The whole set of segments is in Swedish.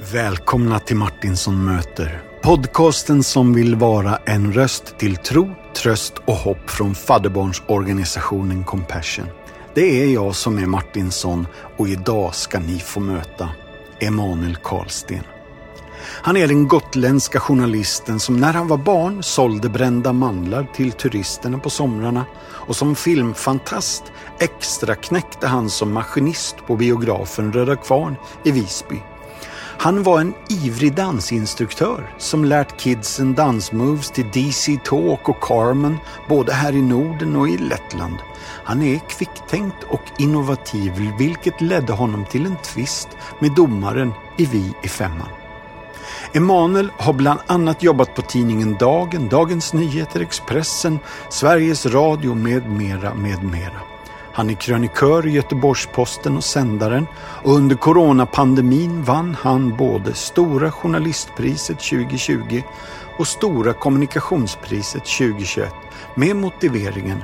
Välkomna till Martinsson möter. Podcasten som vill vara en röst till tro, tröst och hopp från fadderbarnsorganisationen Compassion. Det är jag som är Martinsson och idag ska ni få möta Emanuel Karlsten. Han är den gotländska journalisten som när han var barn sålde brända mandlar till turisterna på somrarna och som filmfantast extra knäckte han som maskinist på biografen Röda Kvarn i Visby. Han var en ivrig dansinstruktör som lärt kidsen dansmoves till DC Talk och Carmen både här i Norden och i Lettland. Han är kvicktänkt och innovativ vilket ledde honom till en tvist med domaren i Vi i femman. Emanuel har bland annat jobbat på tidningen Dagen, Dagens Nyheter, Expressen, Sveriges Radio med mera, med mera. Han är krönikör i Göteborgs-Posten och Sändaren och under coronapandemin vann han både Stora Journalistpriset 2020 och Stora Kommunikationspriset 2021 med motiveringen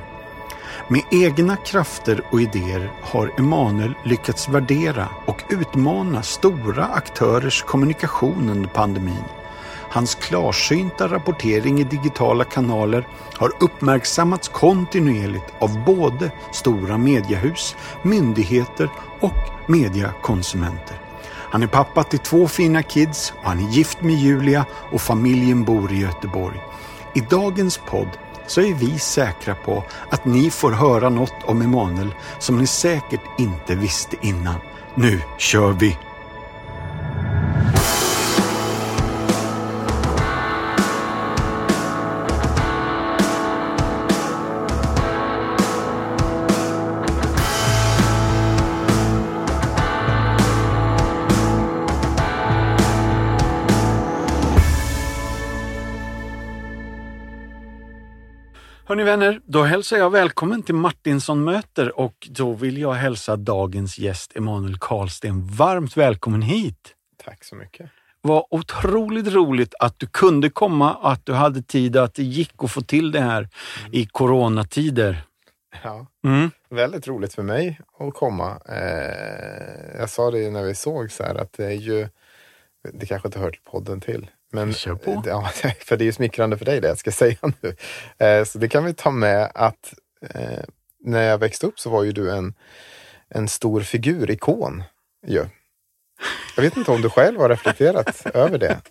med egna krafter och idéer har Emanuel lyckats värdera och utmana stora aktörers kommunikation under pandemin. Hans klarsynta rapportering i digitala kanaler har uppmärksammats kontinuerligt av både stora mediehus, myndigheter och mediakonsumenter. Han är pappa till två fina kids och han är gift med Julia och familjen bor i Göteborg. I dagens podd så är vi säkra på att ni får höra något om Emanuel som ni säkert inte visste innan. Nu kör vi! Hörni vänner, då hälsar jag välkommen till Martinsson möter och då vill jag hälsa dagens gäst Emanuel Karlsten varmt välkommen hit. Tack så mycket. Vad otroligt roligt att du kunde komma, att du hade tid, att det gick att få till det här mm. i coronatider. Ja, mm. väldigt roligt för mig att komma. Eh, jag sa det när vi såg så här att det är ju, det kanske inte hör till podden till, men, Kör på. Ja, för det är ju smickrande för dig det jag ska säga nu. Eh, så det kan vi ta med att eh, när jag växte upp så var ju du en, en stor figur, ikon. Ju. Jag vet inte om du själv har reflekterat över det.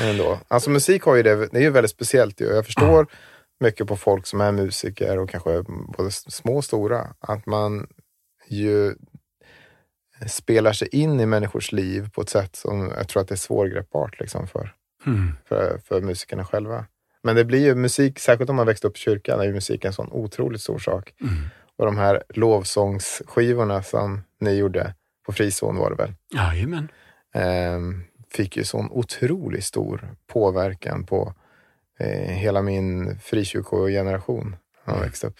Ändå. Alltså musik har ju det, det är ju väldigt speciellt. Ju. Jag förstår mycket på folk som är musiker och kanske både små och stora. Att man ju spelar sig in i människors liv på ett sätt som jag tror att det är svårgreppbart liksom för, mm. för, för musikerna själva. Men det blir ju musik, särskilt om man växt upp i kyrkan, är ju musik en sån otroligt stor sak. Mm. Och de här lovsångsskivorna som ni gjorde på Frizon var det väl? Jajamän. Eh, fick ju sån otroligt stor påverkan på eh, hela min frikyrkogeneration när man mm. växte upp.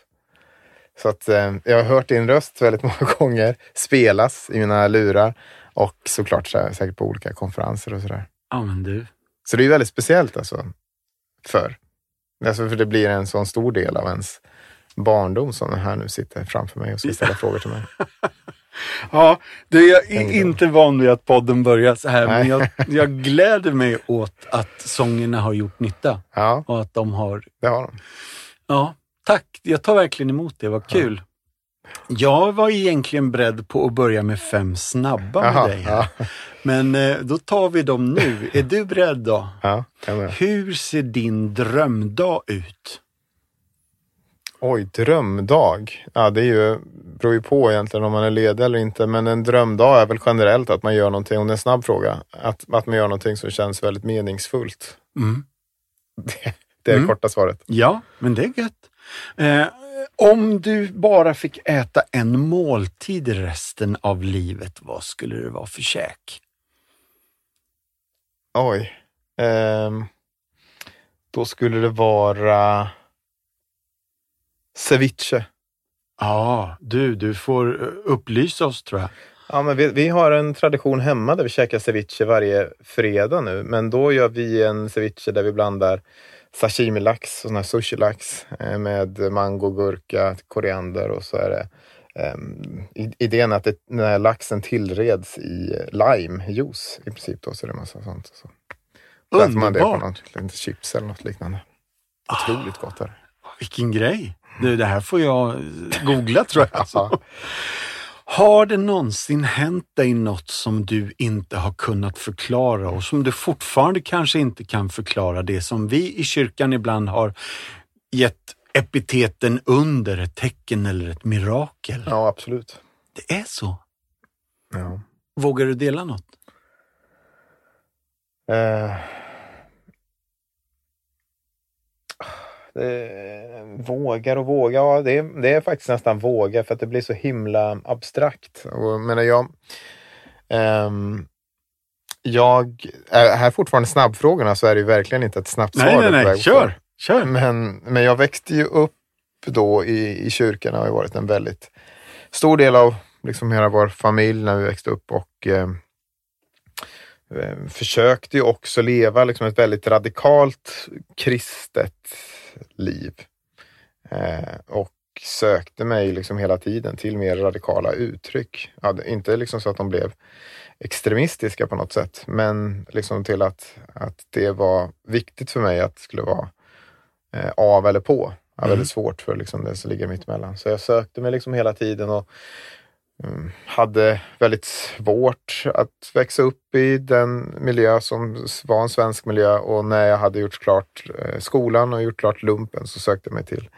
Så att eh, jag har hört din röst väldigt många gånger spelas i mina lurar och såklart säkert på olika konferenser och sådär. Ja, men du. Så det är väldigt speciellt alltså. För. Alltså för det blir en sån stor del av ens barndom som den här nu sitter framför mig och ska ställa frågor till mig. Ja, det är jag inte van vid att podden börjar så här, Nej. men jag, jag gläder mig åt att sångerna har gjort nytta. Ja, och att de har... det har de. Ja, tack. Jag tar verkligen emot det. Vad kul. Ja. Jag var egentligen beredd på att börja med fem snabba med Aha, dig. Här. Ja. Men eh, då tar vi dem nu. Är du beredd då? Ja, Hur ser din drömdag ut? Oj, drömdag. Ja, det är ju, beror ju på egentligen om man är ledig eller inte. Men en drömdag är väl generellt att man gör någonting, om det är en snabb fråga, att, att man gör någonting som känns väldigt meningsfullt. Mm. Det, det, är mm. det korta svaret. Ja, men det är gött. Eh, om du bara fick äta en måltid resten av livet, vad skulle det vara för käk? Oj. Eh, då skulle det vara ceviche. Ja, du, du får eh, upplysa oss tror jag. Ja, men vi, vi, har en tradition hemma där vi käkar ceviche varje fredag nu. Men då gör vi en ceviche där vi blandar sashimi-lax, sån här sushi-lax eh, med mango, gurka, koriander och så är det um, idén att det, när laxen tillreds i limejuice i princip. Då, så det är massa sånt. Så. Äter man det på något chips eller något liknande. Otroligt ah, gott är det. Vilken grej! Du, det här får jag googla tror jag. Alltså. Har det någonsin hänt dig något som du inte har kunnat förklara och som du fortfarande kanske inte kan förklara? Det som vi i kyrkan ibland har gett epiteten under, ett tecken eller ett mirakel. Ja, absolut. Det är så? Ja. Vågar du dela något? Eh, vågar och vågar, ja det är, det är faktiskt nästan våga för att det blir så himla abstrakt. Och, menar jag, um, jag är här fortfarande snabbfrågorna så är det ju verkligen inte ett snabbt nej, svar. Nej, nej, kör, kör. Men, men jag växte ju upp då i, i kyrkan, det har ju varit en väldigt stor del av liksom hela vår familj när vi växte upp och eh, försökte ju också leva liksom ett väldigt radikalt kristet liv. Eh, och sökte mig liksom hela tiden till mer radikala uttryck. Ja, inte liksom så att de blev extremistiska på något sätt, men liksom till att, att det var viktigt för mig att det skulle vara eh, av eller på. Jag mm. väldigt svårt för liksom det som ligger mitt emellan. Så jag sökte mig liksom hela tiden och hade väldigt svårt att växa upp i den miljö som var en svensk miljö och när jag hade gjort klart eh, skolan och gjort klart lumpen så sökte jag mig till,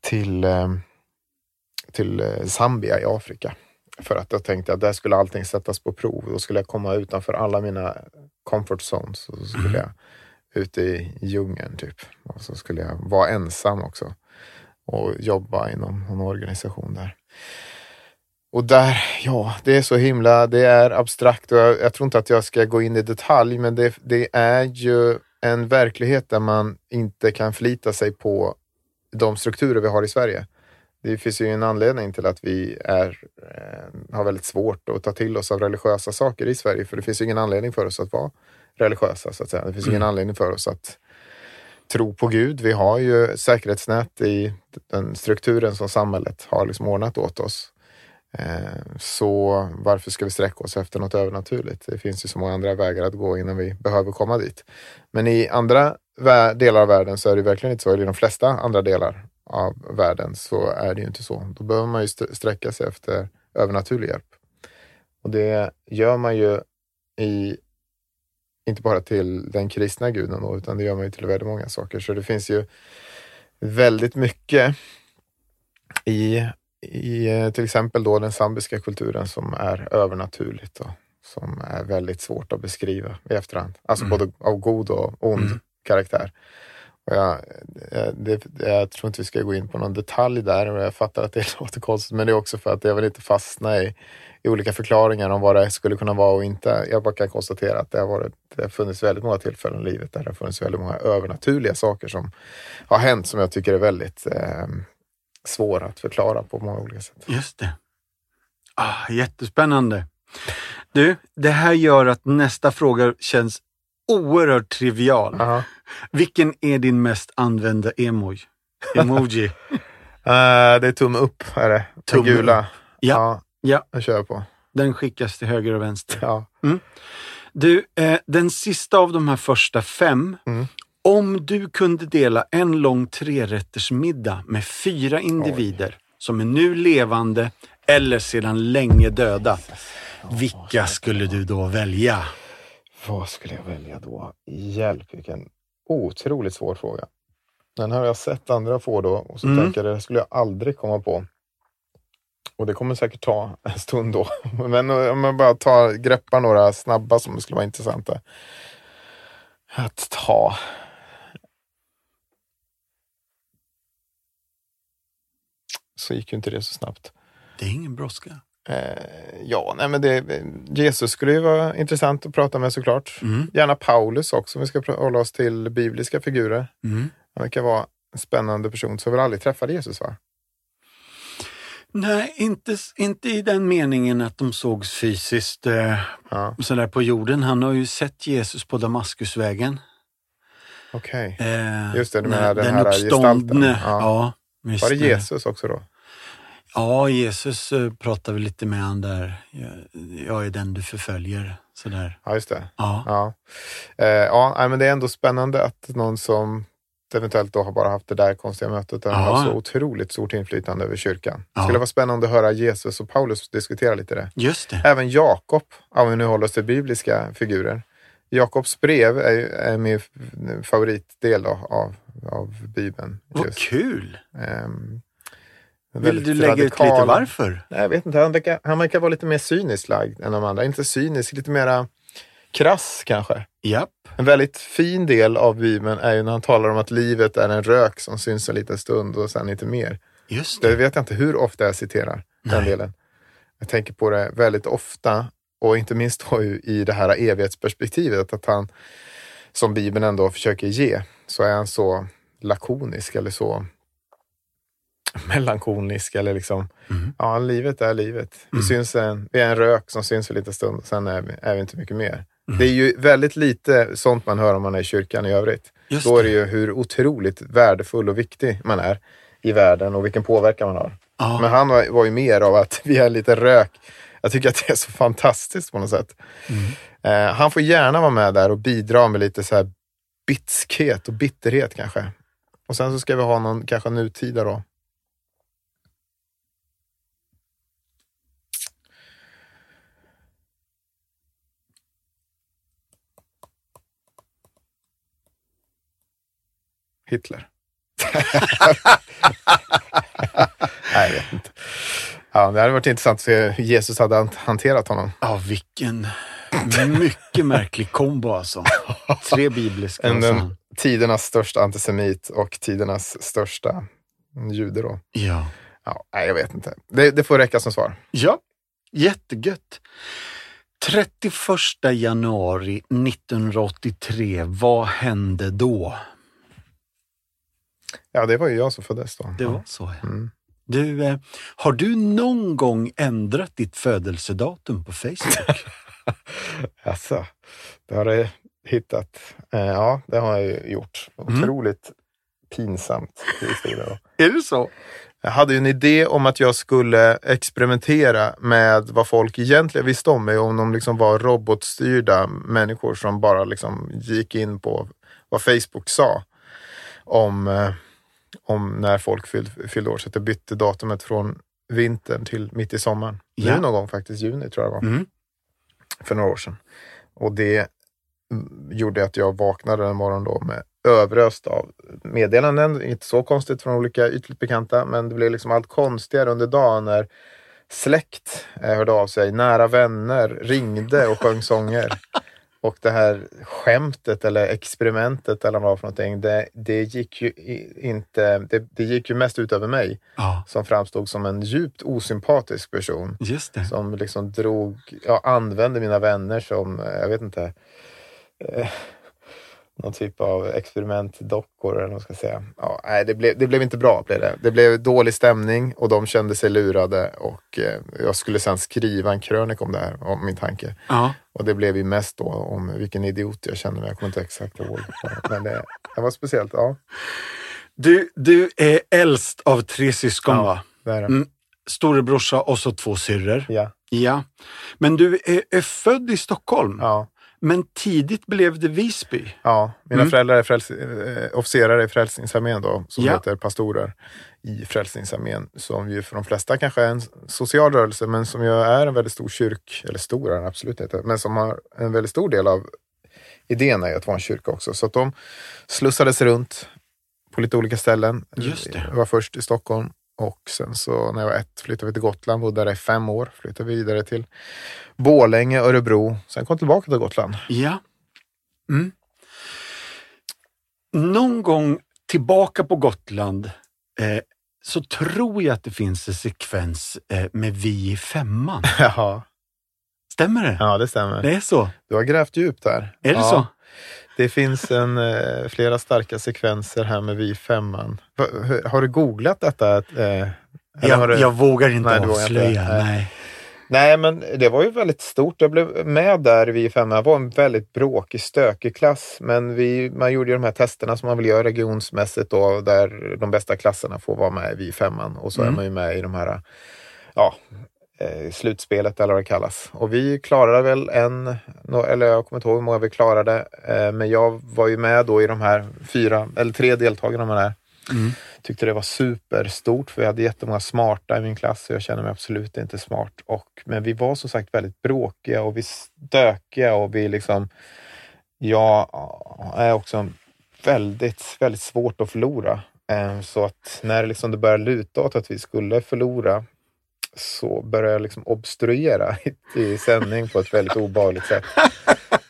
till, eh, till eh, Zambia i Afrika. För att jag tänkte att där skulle allting sättas på prov. Då skulle jag komma utanför alla mina comfort zones och så skulle mm. jag ut i djungeln typ. Och så skulle jag vara ensam också och jobba inom någon organisation där. Och där, ja, det är så himla, det är abstrakt och jag, jag tror inte att jag ska gå in i detalj, men det, det, är ju en verklighet där man inte kan förlita sig på de strukturer vi har i Sverige. Det finns ju en anledning till att vi är, eh, har väldigt svårt att ta till oss av religiösa saker i Sverige, för det finns ju ingen anledning för oss att vara religiösa, så att säga. Det finns mm. ingen anledning för oss att tro på Gud. Vi har ju säkerhetsnät i den strukturen som samhället har liksom ordnat åt oss. Eh, så varför ska vi sträcka oss efter något övernaturligt? Det finns ju så många andra vägar att gå innan vi behöver komma dit. Men i andra delar av världen så är det verkligen inte så. Eller i de flesta andra delar av världen så är det ju inte så. Då behöver man ju sträcka sig efter övernaturlig hjälp. Och det gör man ju i, inte bara till den kristna guden då, utan det gör man ju till väldigt många saker. Så det finns ju väldigt mycket i i eh, till exempel då den zambiska kulturen som är övernaturligt och som är väldigt svårt att beskriva i efterhand. Alltså mm. både av god och ond mm. karaktär. Och jag, eh, det, jag tror inte vi ska gå in på någon detalj där och jag fattar att det låter konstigt men det är också för att jag vill inte fastna i, i olika förklaringar om vad det skulle kunna vara och inte. Jag bara kan konstatera att det har, varit, det har funnits väldigt många tillfällen i livet där det har funnits väldigt många övernaturliga saker som har hänt som jag tycker är väldigt eh, svåra att förklara på många olika sätt. Just det. Ah, jättespännande. Du, det här gör att nästa fråga känns oerhört trivial. Uh -huh. Vilken är din mest använda emoji? Emoji? uh, det är tumme upp, är det. Tumme gula. Ja. ja. ja. Jag kör på. Den skickas till höger och vänster. Ja. Mm. Du, eh, den sista av de här första fem mm. Om du kunde dela en lång trerättersmiddag med fyra individer Oj. som är nu levande eller sedan länge döda, vilka skulle du då välja? Vad skulle jag välja då? Hjälp, vilken otroligt svår fråga. Den har jag sett andra få då och så mm. tänker jag det skulle jag aldrig komma på. Och det kommer säkert ta en stund då. Men om jag bara tar, greppar några snabba som skulle vara intressanta att ta. Så gick ju inte det så snabbt. Det är ingen brådska. Eh, ja, nej men det, Jesus skulle ju vara intressant att prata med såklart. Mm. Gärna Paulus också om vi ska hålla oss till bibliska figurer. Mm. Han verkar vara en spännande person. Har väl aldrig träffat Jesus va? Nej, inte, inte i den meningen att de sågs fysiskt eh, ja. sådär på jorden. Han har ju sett Jesus på Damaskusvägen. Okej, okay. eh, just det, du menar den, den här uppståndne, gestalten. Ja. ja var det Jesus också då? Ja, Jesus eh, pratar vi lite med han där. Jag, är den du förföljer. Sådär. Ja, just det. Ja. Ja, eh, ja men det är ändå spännande att någon som eventuellt då har bara haft det där konstiga mötet den Ja. har så otroligt stort inflytande över kyrkan. Det skulle vara spännande att höra Jesus och Paulus diskutera lite det. Just det. Även Jakob, om vi nu håller oss till bibliska figurer. Jakobs brev är, är min favoritdel av, av Bibeln. Vad just. kul! Ehm, Vill du lägga ut lite radikal- varför? Nej, Jag vet inte, han verkar, han verkar vara lite mer cynisk lagd än de andra. Inte cynisk, lite mera krass kanske. Japp. En väldigt fin del av Bibeln är ju när han talar om att livet är en rök som syns en liten stund och sen inte mer. Just Det det. vet jag inte hur ofta jag citerar den Nej. delen. Jag tänker på det väldigt ofta och inte minst då ju i det här evighetsperspektivet att han, som Bibeln ändå försöker ge, så är han så lakonisk eller så melankolisk eller liksom, Mm. ja, livet är livet. Vi, syns en, vi är en rök som syns för lite stund sen är vi, är vi inte mycket mer. Mm. Det är ju väldigt lite sånt man hör om man är i kyrkan i övrigt. Just Då är det ju hur otroligt värdefull och viktig man är i världen och vilken påverkan man har. Ja. Men han var, var ju mer av att vi är lite rök. Jag tycker att det är så fantastiskt på något sätt. Eh, han får gärna vara med där och bidra med lite så här bitskhet och bitterhet kanske. Och sen så ska vi ha någon kanske nutida då. Hitler. Nej, jag vet inte. Ja, det hade varit intressant att se hur Jesus hade hanterat honom. Ja, vilken mycket märklig kombo alltså. Tre bibliska. En, och så den, han- tidernas största antisemit och tidernas största jude då. Ja. Ja, nej, jag vet inte. Det, det får räcka som svar. ja, jättegött. 31 januari 1983, vad hände då? Ja, det var ju jag som föddes då. Det var så. Ja. Mm. Du, eh, har du någon gång ändrat ditt födelsedatum på Facebook? Alltså, det har jag hittat. Eh, ja, det har jag ju gjort. Mm. Otroligt pinsamt historia då. Är det så? Jag hade ju en idé om att jag skulle experimentera med vad folk egentligen visste om mig. Om de liksom var robotstyrda människor som bara liksom gick in på vad Facebook sa om, eh, om när folk fyllde, fyllde år. Så att jag bytte datumet från vintern till mitt i sommaren. Ja. Nu någon gång faktiskt, juni tror jag det var, Mm för några år sedan. Och det gjorde att jag vaknade en morgon då med överöst av meddelanden. Inte så konstigt från olika ytligt bekanta, men det blev liksom allt konstigare under dagen när släkt eh, hörde av sig, nära vänner ringde och sjöng sånger. Och det här skämtet eller experimentet eller vad för någonting, det, det gick ju inte, det, det gick ju mest ut över mig Ja, som framstod som en djupt osympatisk person just det. som liksom drog, ja, använde mina vänner som, eh, jag vet inte, eh, någon typ av experimentdockor eller vad man ska säga. Ja, nej, det, blev, det blev inte bra. Blev det. det blev dålig stämning och de kände sig lurade och eh, jag skulle sen skriva en krönika om det här, om min tanke. Ja. Och det blev ju mest då om vilken idiot jag kände mig. Jag kommer inte exakt ihåg. Men det, det var speciellt. Ja, Du, du är äldst av tre syskon Ja. va? det är det. Mm. Storebrorsa och så två syrror. Ja, Ja. Men du är, är född i Stockholm, ja. Men tidigt blev det Visby. Ja, mina Mm. föräldrar är fräls, eh, officerare i Frälsningsarmén då, som Ja. heter pastorer i Frälsningsarmén, som ju för de flesta kanske är en social rörelse, men som ju är en väldigt stor kyrk, eller stor är den absolut inte, men som har en väldigt stor del av idén är att vara en kyrka också. Så att de slussades runt på lite olika ställen. Just det. Jag var först i Stockholm och sen så när jag var ett flyttade vi till Gotland, bodde där i fem år, flyttade vidare till Borlänge, Örebro, sen kom tillbaka till Gotland. Ja. Mm. Någon gång tillbaka på Gotland eh, så tror jag att det finns en sekvens eh, med Vi i femman. Ja, Stämmer det? ja det stämmer. Det är så? Du har grävt djupt där. Är det ja, så? Det finns en, eh, flera starka sekvenser här med vi femman. Har du googlat detta? Eh, Jag, du, jag vågar inte Nej, vågar inte. avslöja. Nej. Nej. Nej, men det var ju väldigt stort. Jag blev med där vi fem. Det var en väldigt bråkig, stökig klass. Men vi, man gjorde ju de här testerna som man vill göra regionsmässigt då, där de bästa klasserna får vara med vid femman. Och så Mm. är man ju med i de här, ja, eh, slutspelet eller vad det kallas. Och vi klarade väl en, eller jag kommer inte ihåg hur många vi klarade, eh, men jag var ju med då i de här fyra, eller tre deltagarna med det här. Mm. Tyckte det var superstort för vi hade jättemånga smarta i min klass och jag känner mig absolut inte smart. Och, men vi var som sagt väldigt bråkiga och vi stökiga och vi liksom... Jag är också väldigt, väldigt svårt att förlora. Eh, Så att när liksom det började luta åt att vi skulle förlora så började jag liksom obstruera i, i sändning på ett väldigt obehagligt sätt.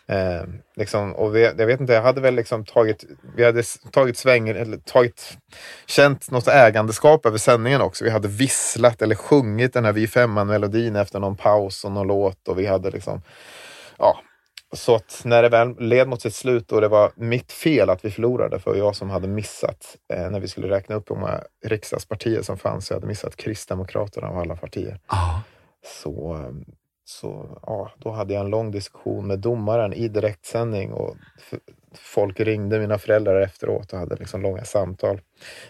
Eh, liksom, och vi, jag vet inte, jag hade väl liksom tagit, vi hade tagit svängen, eller tagit, känt något ägandeskap över sändningen också. Vi hade visslat eller sjungit den här Vi femman-melodin efter någon paus och någon låt och vi hade liksom, ja. Så att när det väl led mot sitt slut och det var mitt fel att vi förlorade, för jag som hade missat, eh, när vi skulle räkna upp hur många riksdagspartier som fanns, jag hade missat Kristdemokraterna av alla partier Ja. så, så ja, då hade jag en lång diskussion med domaren i direktsändning och folk ringde mina föräldrar efteråt och hade liksom långa samtal.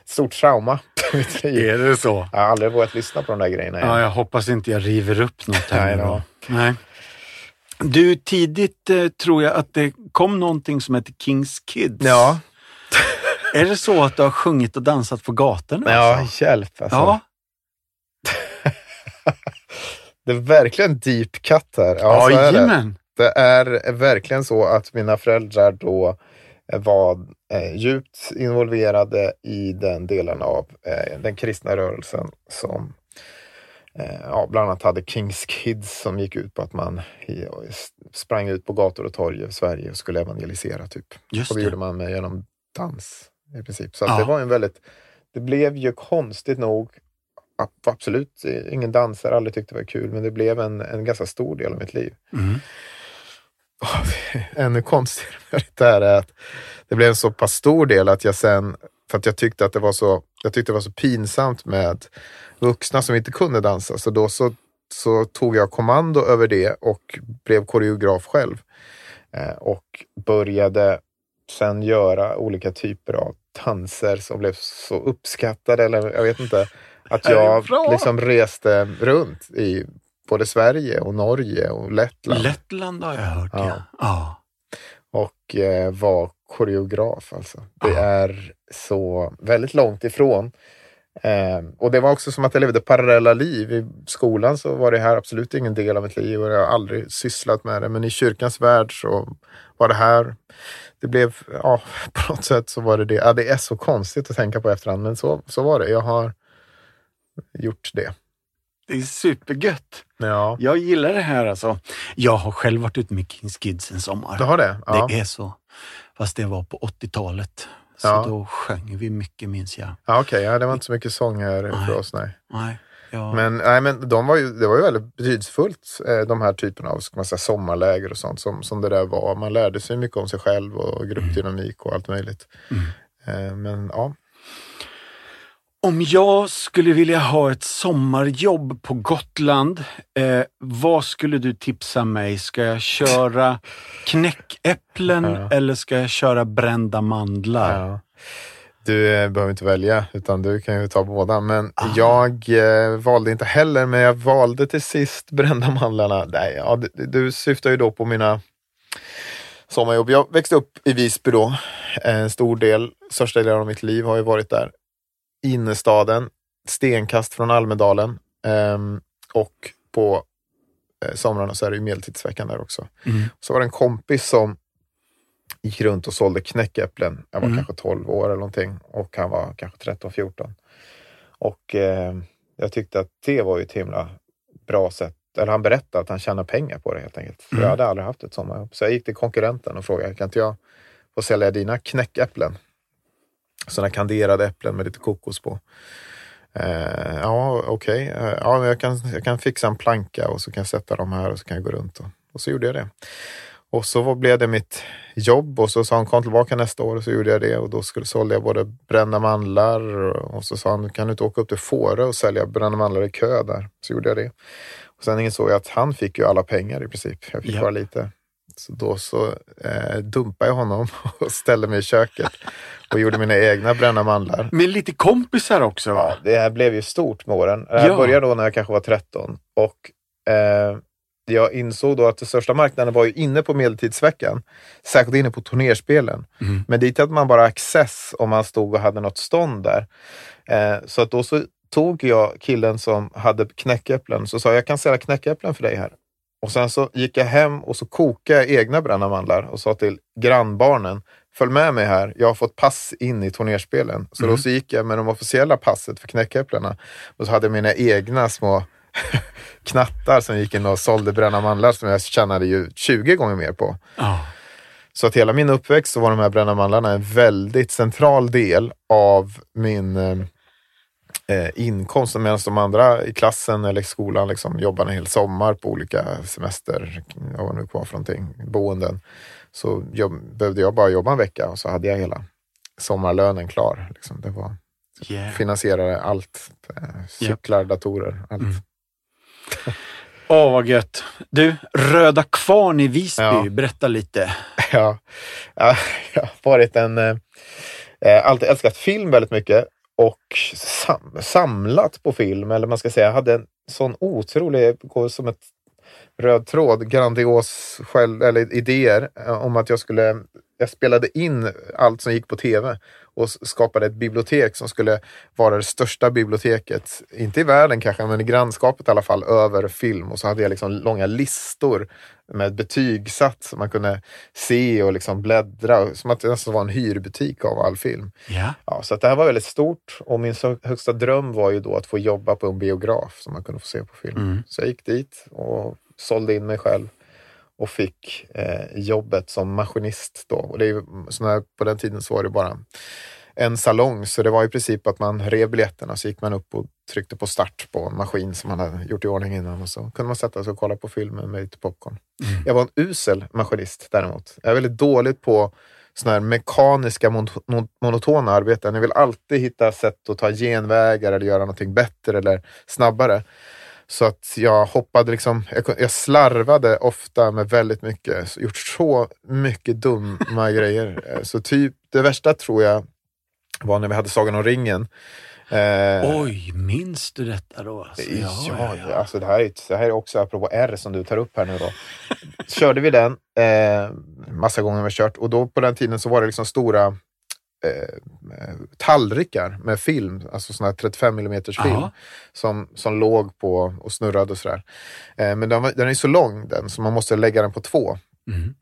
Stort trauma. Är det så? Jag har aldrig vågat lyssna på de där grejerna igen. Ja, jag hoppas inte jag river upp något här Nej då. Nej. Du, tidigt eh, tror jag att det kom någonting som heter Kings Kids. Ja, Är det så att du har sjungit och dansat på gatorna? ja alltså? hjälp alltså. ja. Det är verkligen deep cut här. Ja, så är det. Det är verkligen så att mina föräldrar då eh, var eh, djupt involverade i den delen av eh, den kristna rörelsen som ja, bland annat hade Kings Kids som gick ut på att man sprang ut på gator och torg i Sverige och skulle evangelisera. typ. Just Och det gjorde man med genom dans i princip. Så Ja. det var en väldigt, det blev ju konstigt nog ab- Absolut ingen dansare, aldrig tyckte det var kul, men det blev en, en ganska stor del av mitt liv. Mm. ännu konstigare med det här är att det blev en så pass stor del att jag sen, för att jag tyckte att det var så, jag tyckte det var så pinsamt med vuxna som inte kunde dansa, så då så, så tog jag kommando över det och blev koreograf själv. Eh, och började sen göra olika typer av danser som blev så uppskattade, eller jag vet inte, att jag liksom reste runt i både Sverige och Norge och Lettland Lettland har jag hört, ja. Ja. ja. och eh, var koreograf. Alltså. Det Ja. är så väldigt långt ifrån. Eh, och det var också som att jag levde parallella liv. I skolan så var det här absolut ingen del av mitt liv och jag har aldrig sysslat med det. Men i kyrkans värld så var det här. Det blev, ja, på något sätt så var det det. Ja, det är så konstigt att tänka på efterhand, men så, så var det. Jag har gjort det. Det är supergött. Ja, Jag gillar det här alltså. Jag har själv varit ute med Kings Kids en sommar. du har det? Ja. Det är så. Fast det var på 80-talet. Så Ja. då sjöng vi mycket minns jag. Ja, Okej, ja, det var inte så mycket sånger Nej. för oss. Nej. Nej, ja. Men, nej, men de var ju, det var ju väldigt betydelsefullt, eh, de här typerna av ska man säga, sommarläger och sånt som, som det där var. Man lärde sig mycket om sig själv och gruppdynamik och allt möjligt. Mm. Eh, Men ja, Om jag skulle vilja ha ett sommarjobb på Gotland, eh, vad skulle du tipsa mig? Ska jag köra knäckäpplen Ja. eller ska jag köra brända mandlar? ja. Du eh, behöver inte välja, utan du kan ju ta båda. Men Ah. jag eh, valde inte heller, men jag valde till sist brända mandlarna. Nej, ja, du, du syftar ju då på mina sommarjobb. Jag växte upp i Visby då. En stor del, största delen av mitt liv har ju varit där. Innerstaden, stenkast från Almedalen. Ehm, och på eh, somrarna så är det ju medeltidsveckan där också. Mm. Så var det en kompis som gick runt och sålde knäckäpplen. Jag var Mm. kanske 12 år eller någonting och han var kanske 13-14. Och eh, jag tyckte att det var ju ett himla bra sätt. Eller han berättade att han tjänar pengar på det helt enkelt. För Mm. jag hade aldrig haft ett sommarjobb. Så jag gick till konkurrenten och frågade, kan inte jag få sälja dina knäckäpplen? Sådana kanderade äpplen med lite kokos på. Eh, ja, okej. Eh, ja, jag, kan, jag kan fixa en planka och så kan jag sätta dem här och så kan jag gå runt. Och, och så gjorde jag det. och så blev det mitt jobb och så sa han kom tillbaka nästa år och så gjorde jag det och då skulle, sålde jag både brända mandlar och så sa han kan du inte åka upp till Fårö och sälja brända mandlar i kö där? Så gjorde jag det. Och sen insåg jag att han fick ju alla pengar i princip. Jag fick Ja. bara lite. Så då så eh, dumpade jag honom och ställde mig i köket och gjorde mina egna brända mandlar. Med lite kompisar också va? Ja, det här blev ju stort med åren. Det här Ja. började då när jag kanske var 13 och eh, jag insåg då att den största marknaden var ju inne på medeltidsveckan. Särskilt inne på turnerspelen. Mm. Men dit hade man bara access om man stod och hade något stånd där. Eh, så att då så tog jag killen som hade knäckäpplen så sa jag, kan sälja knäckäpplen för dig här. Och sen så gick jag hem och så kokade jag egna brända mandlar och sa till grannbarnen, följ med mig här, jag har fått pass in i turnerspelen. Så då så gick jag med de officiella passet för knäckäpplena och så hade jag mina egna små knattar som gick in och sålde brända mandlar som jag tjänade ju 20 gånger mer på. Ja. Så att hela min uppväxt så var de här brända mandlarna en väldigt central del av min eh, eh, inkomst. Medan de andra i klassen eller i skolan liksom jobbade en hel sommar på olika semester, var nu kvar för någonting, boenden. Så jobb, behövde jag bara jobba en vecka och så hade jag hela sommarlönen klar. Liksom. Det var, Yeah. finansierade allt. Eh, cyklar, datorer, allt. Mm. Åh, vad gött. Du, Röda Kvarn i Visby, Ja. berätta lite. Ja, ja, jag har varit en... Eh, eh, alltid älskat film väldigt mycket och sam, samlat på film, eller man ska säga, hade en sån otrolig, går som ett röd tråd, grandios själv, eller idéer eh, om att jag skulle jag spelade in allt som gick på tv och skapade ett bibliotek som skulle vara det största biblioteket, inte i världen kanske, men i grannskapet i alla fall, över film. Och så hade jag liksom långa listor med betygsatt som man kunde se och liksom bläddra, som att det nästan var en hyrbutik av all film. Ja. Ja, så det här var väldigt stort och min högsta dröm var ju då att få jobba på en biograf som man kunde få se på film. Mm. Så jag gick dit och sålde in mig själv och fick eh, jobbet som maskinist då. Och det är så på den tiden så var det bara en salong, så det var i princip att man rev biljetterna så gick man upp och tryckte på start på en maskin som man hade gjort i ordning innan och så kunde man sätta sig och kolla på filmen med lite popcorn. Jag var en usel maskinist däremot. Jag är väldigt dålig på såna här mekaniska mon- monotona arbeten. Jag vill alltid hitta sätt att ta genvägar eller göra någonting bättre eller snabbare. Så att jag hoppade liksom, jag, slarvade ofta med väldigt mycket, gjort så mycket dumma grejer. Eh, Så typ det värsta tror jag var när vi hade Sagan om ringen. Eh, Oj, minns du detta då? Alltså? Ja, alltså det här, är, det här är också apropå R som du tar upp här nu då. Körde vi den, eh, massa gånger vi kört och då på den tiden så var det liksom stora eh, tallrikar med film, alltså sån här 35 mm film som, som låg på och snurrade och sådär. Eh, men den, var, den är så lång den så man måste lägga den på två. Mm.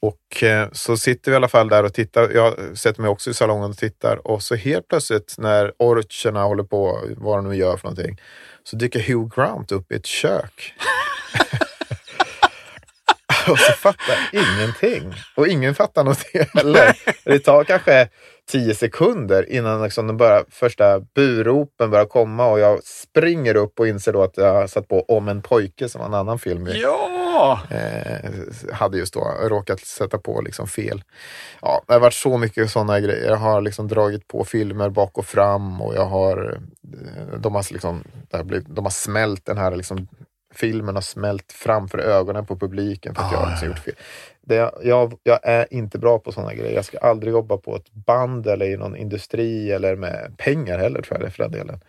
Och eh, så sitter vi i alla fall där och tittar. Jag sätter mig också i salongen och tittar och så helt plötsligt när orcherna håller på, vad de nu gör för någonting, så dyker Hugh Grant upp i ett kök. och så fattar jag ingenting. Och ingen fattar någonting heller. Det tar kanske tio sekunder innan liksom de börjar, första buropen börjar komma och jag springer upp och inser då att jag har satt på Om en pojke som var en annan film i Ja! eh, hade just då råkat sätta på liksom fel. Ja, det har varit så mycket sådana grejer. Jag har liksom dragit på filmer bak och fram och jag har, eh, de har, liksom, det har blivit, de har smält den här liksom, filmen har smält framför ögonen på publiken för att jag har liksom gjort fel. Det, jag, jag är inte bra på sådana grejer. Jag ska aldrig jobba på ett band eller i någon industri eller med pengar heller tror jag det för den delen.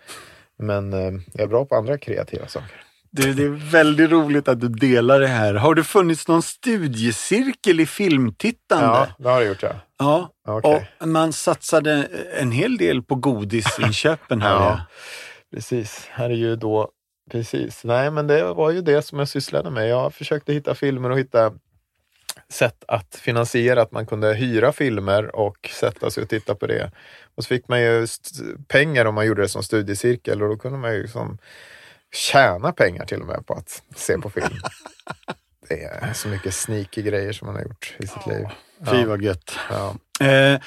Men eh, jag är bra på andra kreativa saker. Du, det är väldigt roligt att du delar det här. Har det funnits någon studiecirkel i filmtittande? Ja, det har det gjort ja. Ja, Okej. och man satsade en hel del på godisinköpen här. Ja. Precis, här är ju då Precis, nej men det var ju det som jag sysslade med. Jag försökte hitta filmer och hitta sätt att finansiera att man kunde hyra filmer och sätta sig och titta på det. Och så fick man ju pengar om man gjorde det som studiecirkel och då kunde man ju liksom tjäna pengar till och med på att se på film. Det är så mycket sneaky grejer som man har gjort i sitt liv. Fy vad gött. Ja, Eh,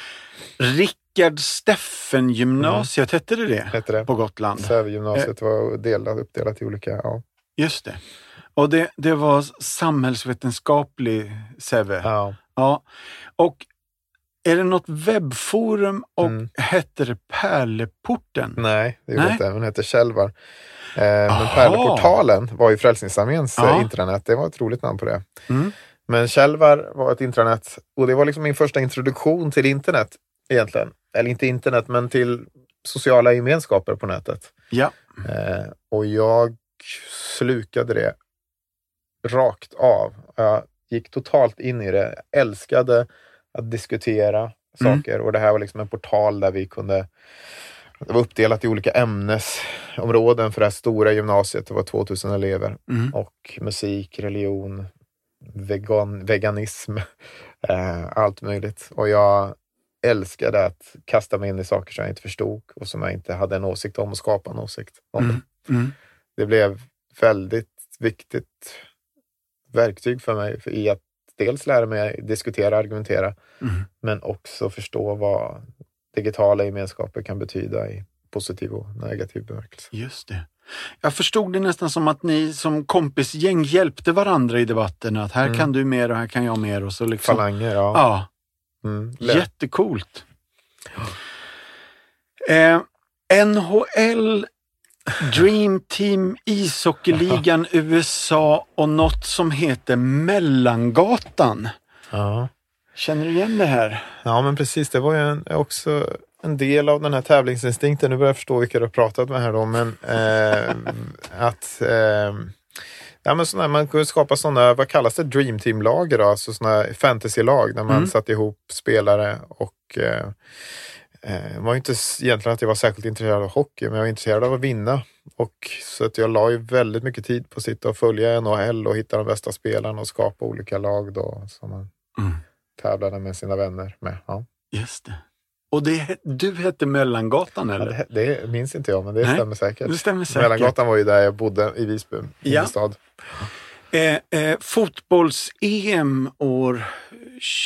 Rickard Steffen gymnasiet, hette det det? heter det. På Gotland. Sävegymnasiet var delat, uppdelat i olika, ja. Just det. Och det, det var samhällsvetenskaplig CV. Ja. Ja. Och är det något webbforum och Mm. hette det Pärleporten? Nej, det gjorde Nej. inte. Den hette Kjellvar. Eh, men. Pärleportalen var ju Frälsningsarméns Ja. eh, intranät. Det var ett roligt namn på det. Mm. Men Kjellvar var ett intranät och det var liksom min första introduktion till internet egentligen. Eller inte internet, men till sociala gemenskaper på nätet. Ja. Eh, och jag slukade det rakt av. Jag gick totalt in i det. Jag älskade att diskutera Mm. saker och det här var liksom en portal där vi kunde det var uppdelat i olika ämnesområden för det här stora gymnasiet. Det var 2000 elever Mm. och musik, religion, vegan, veganism, eh, allt möjligt. Och jag älskade att kasta mig in i saker som jag inte förstod och som jag inte hade en åsikt om och skapa en åsikt om. Mm. Mm. Det blev väldigt viktigt verktyg för mig i att dels lära mig diskutera, argumentera, Mm. men också förstå vad digitala gemenskaper kan betyda i positiv och negativ bemärkelse. Just det. Jag förstod det nästan som att ni som kompisgäng hjälpte varandra i debatten. Att här Mm. kan du mer och här kan jag mer. Och så liksom. Falanger, ja. Ja, Mm. Jättecoolt. Eh, NHL, Dream Team, ishockeyligan, USA och något som heter Mellangatan. ja. Känner du igen det här? Ja, men precis. Det var ju en, också en del av den här tävlingsinstinkten. Nu börjar jag förstå vilka du har pratat med här då, men eh, att eh, ja, men såna, man kunde skapa sådana, vad kallas det, Dream Team-lag då? Alltså sådana fantasy-lag där man Mm. satte ihop spelare och eh, eh, var ju inte egentligen att jag var särskilt intresserad av hockey, men jag var intresserad av att vinna. Och så att jag la ju väldigt mycket tid på att sitta och följa NHL och hitta de bästa spelarna och skapa olika lag då som man Mm. tävlade med sina vänner med. Ja. Just det. Och det, du hette Mellangatan Ja, eller? det, det minns inte jag, men det Nej, stämmer säkert. Det stämmer säkert. Mellangatan var ju där jag bodde i Visby, Ja. innerstad. Eh, eh, Fotbolls-EM år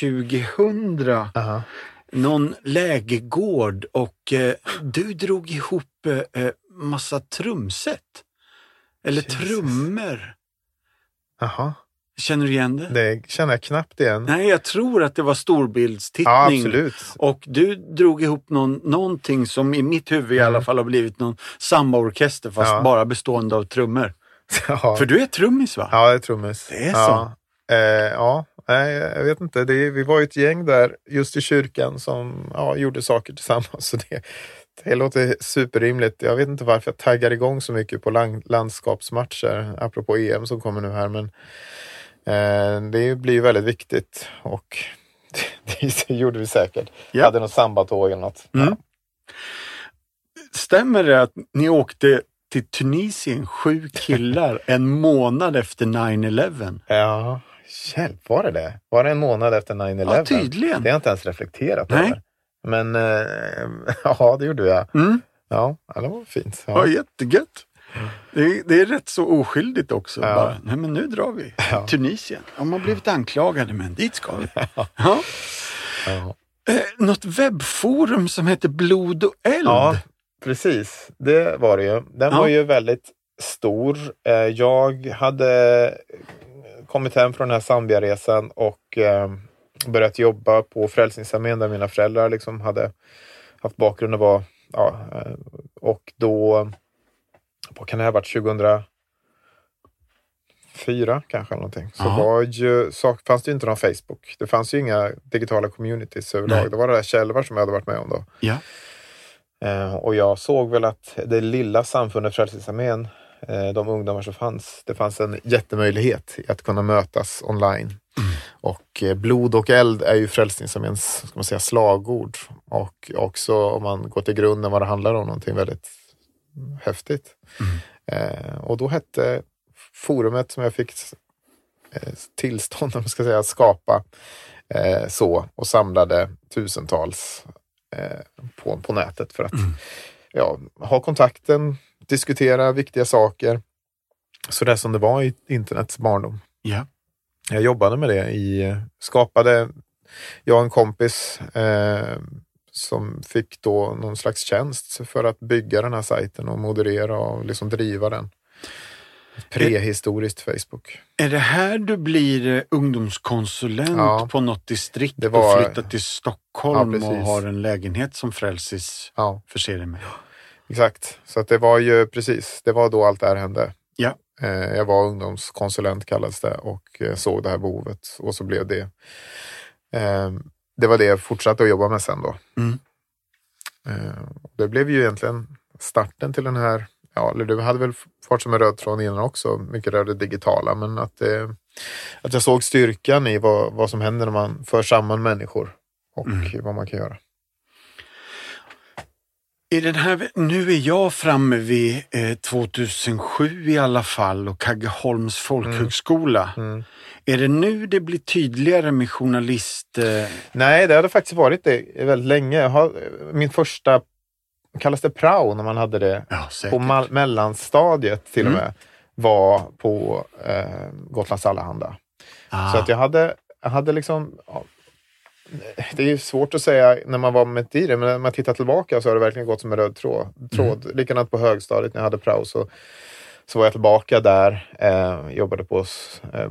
2000. Aha. Någon lägergård och eh, du drog ihop eh, eh, massa trumset. Eller Jesus. trummor. Aha. Känner du igen det? Det känner jag knappt igen. Nej, jag tror att det var storbildstittning. Ja, absolut. Och du drog ihop någon, någonting som i mitt huvud i alla fall har blivit någon sambaorkester fast Ja. bara bestående av trummor. Ja, För du är trummis va? ja det är trummis. Det är så? Ja, eh, ja. Nej, jag vet inte. Det, vi var ju ett gäng där just i kyrkan som ja, gjorde saker tillsammans. Så det, det låter superrimligt. Jag vet inte varför jag taggar igång så mycket på landskapsmatcher, apropå EM som kommer nu här. Men det blir ju väldigt viktigt och det, gjorde vi säkert. Ja. Hade något sambatåg eller något. Mm. Stämmer det att ni åkte till Tunisien, sju killar, en månad efter 9-11? Ja, hjälp, var det det? Var det en månad efter 9-11? Ja, tydligen. Det har jag inte ens reflekterat Nej. över. Men eh, ja, det gjorde jag. Mm. Ja, ja, det var fint. Ja, Ja. jättegött. Det är, det är rätt så oskyldigt också. Ja. Bara, Nej, men nu drar vi. Ja. Tunisien. De har blivit anklagade, men dit ska vi. Ja. Ja. Eh, något webbforum som heter Blod och eld. ja, precis. Det var det ju. Den var ju väldigt stor. Eh, Jag hade kommit hem från den här Zambia-resan och eh, börjat jobba på Frälsningsarmén där mina föräldrar liksom hade haft bakgrund och var ja, eh, och då vad kan det ha varit 2004 kanske någonting. Så var ju, så fanns det ju inte någon Facebook. Det fanns ju inga digitala communities överlag. Nej. Det var det där Kälvar som jag hade varit med om då. Ja. Eh, och jag såg väl att det lilla samfundet Frälsningsarmén, eh, de ungdomar som fanns, det fanns en jättemöjlighet att kunna mötas online. Och eh, blod och eld är ju Frälsningsarméns ska man säga, slagord. Och också om man går till grunden vad det handlar om, någonting väldigt häftigt. Eh, och då hette forumet som jag fick eh, tillstånd om ska säga, att skapa eh, så och samlade tusentals eh, på, på nätet för att ja, ha kontakten, diskutera viktiga saker. Så det som det var i internets barndom. Ja. Jag jobbade med det i, skapade, jag och en kompis eh, som fick då någon slags tjänst för att bygga den här sajten och moderera och liksom driva den. Prehistoriskt Facebook. Är det här du blir eh, ungdomskonsulent Ja. på något distrikt Det var- och flyttar till Stockholm Ja, och har en lägenhet som Frälsis Ja, förser dig med? exakt. Så att det var ju precis, det var då allt det här hände. Ja. Eh, Jag var ungdomskonsulent kallades det och eh, såg det här behovet och så blev det. Eh, Det var det jag fortsatte att jobba med sen då. Mm. Eh, Det blev ju egentligen starten till den här, ja, eller det hade väl varit som en röd tråd innan också, mycket rör det digitala, men att, eh, att jag såg styrkan i vad, vad som händer när man för samman människor och Mm. vad man kan göra. I den här, nu är jag framme vid eh, 2007 i alla fall och Kaggeholms folkhögskola. Mm. Är det nu det blir tydligare med journalist... Eh, Nej, det hade faktiskt varit det väldigt länge. Har, min första, kallas det prao när man hade det ja, på mellanstadiet till och Mm. med, var på eh, Gotlands Allehanda. ah, Så att jag hade, jag hade liksom, ja, det är ju svårt att säga när man var mitt i det, men när man tittar tillbaka så har det verkligen gått som en röd tråd. tråd. Likadant på högstadiet när jag hade prao så, så var jag tillbaka där, eh, jobbade på, eh,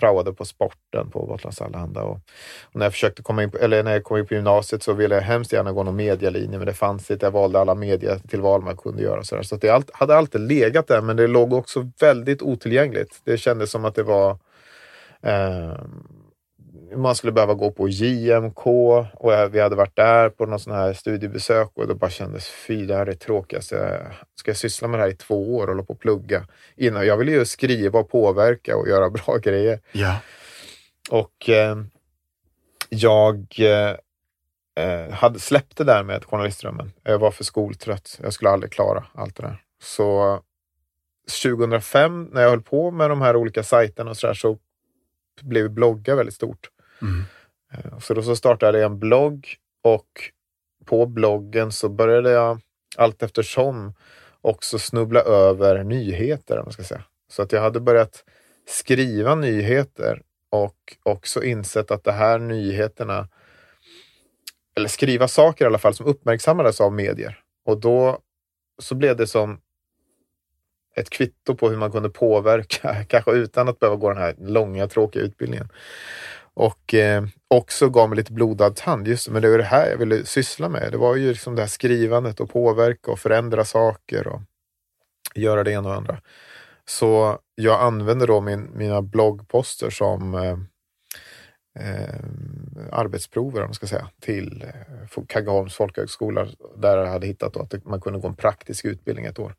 praoade på sporten på Gotlands Allehanda. Och, och när jag försökte komma in på, eller när jag kom in på gymnasiet så ville jag hemskt gärna gå någon medialinje, men det fanns inte. Jag valde alla media till val man kunde göra. Så, där. så att det allt, hade alltid legat där, men det låg också väldigt otillgängligt. Det kändes som att det var eh, man skulle behöva gå på JMK och vi hade varit där på någon sån här studiebesök och det bara kändes fy, det här är det tråkigaste. Ska jag syssla med det här i två år och hålla på och plugga? Innan, jag ville ju skriva och påverka och göra bra grejer. ja. Och eh, jag eh, eh, hade släppt det där med journalistdrömmen. Jag var för skoltrött. Jag skulle aldrig klara allt det där. Så 2005 när jag höll på med de här olika sajterna och så där så blev blogga väldigt stort. Mm. Så då så startade jag en blogg och på bloggen så började jag allt eftersom också snubbla över nyheter. Om man ska säga. Så att jag hade börjat skriva nyheter och också insett att det här nyheterna, eller skriva saker i alla fall, som uppmärksammades av medier. Och då så blev det som ett kvitto på hur man kunde påverka, kanske utan att behöva gå den här långa tråkiga utbildningen. Och eh, också gav mig lite blodad tand. Just det, men det var det här jag ville syssla med. Det var ju liksom det här skrivandet och påverka och förändra saker och göra det ena och andra. Så jag använde då min, mina bloggposter som eh, eh, arbetsprover, om man ska säga, till eh, Kaggeholms folkhögskola där jag hade hittat då att man kunde gå en praktisk utbildning ett år.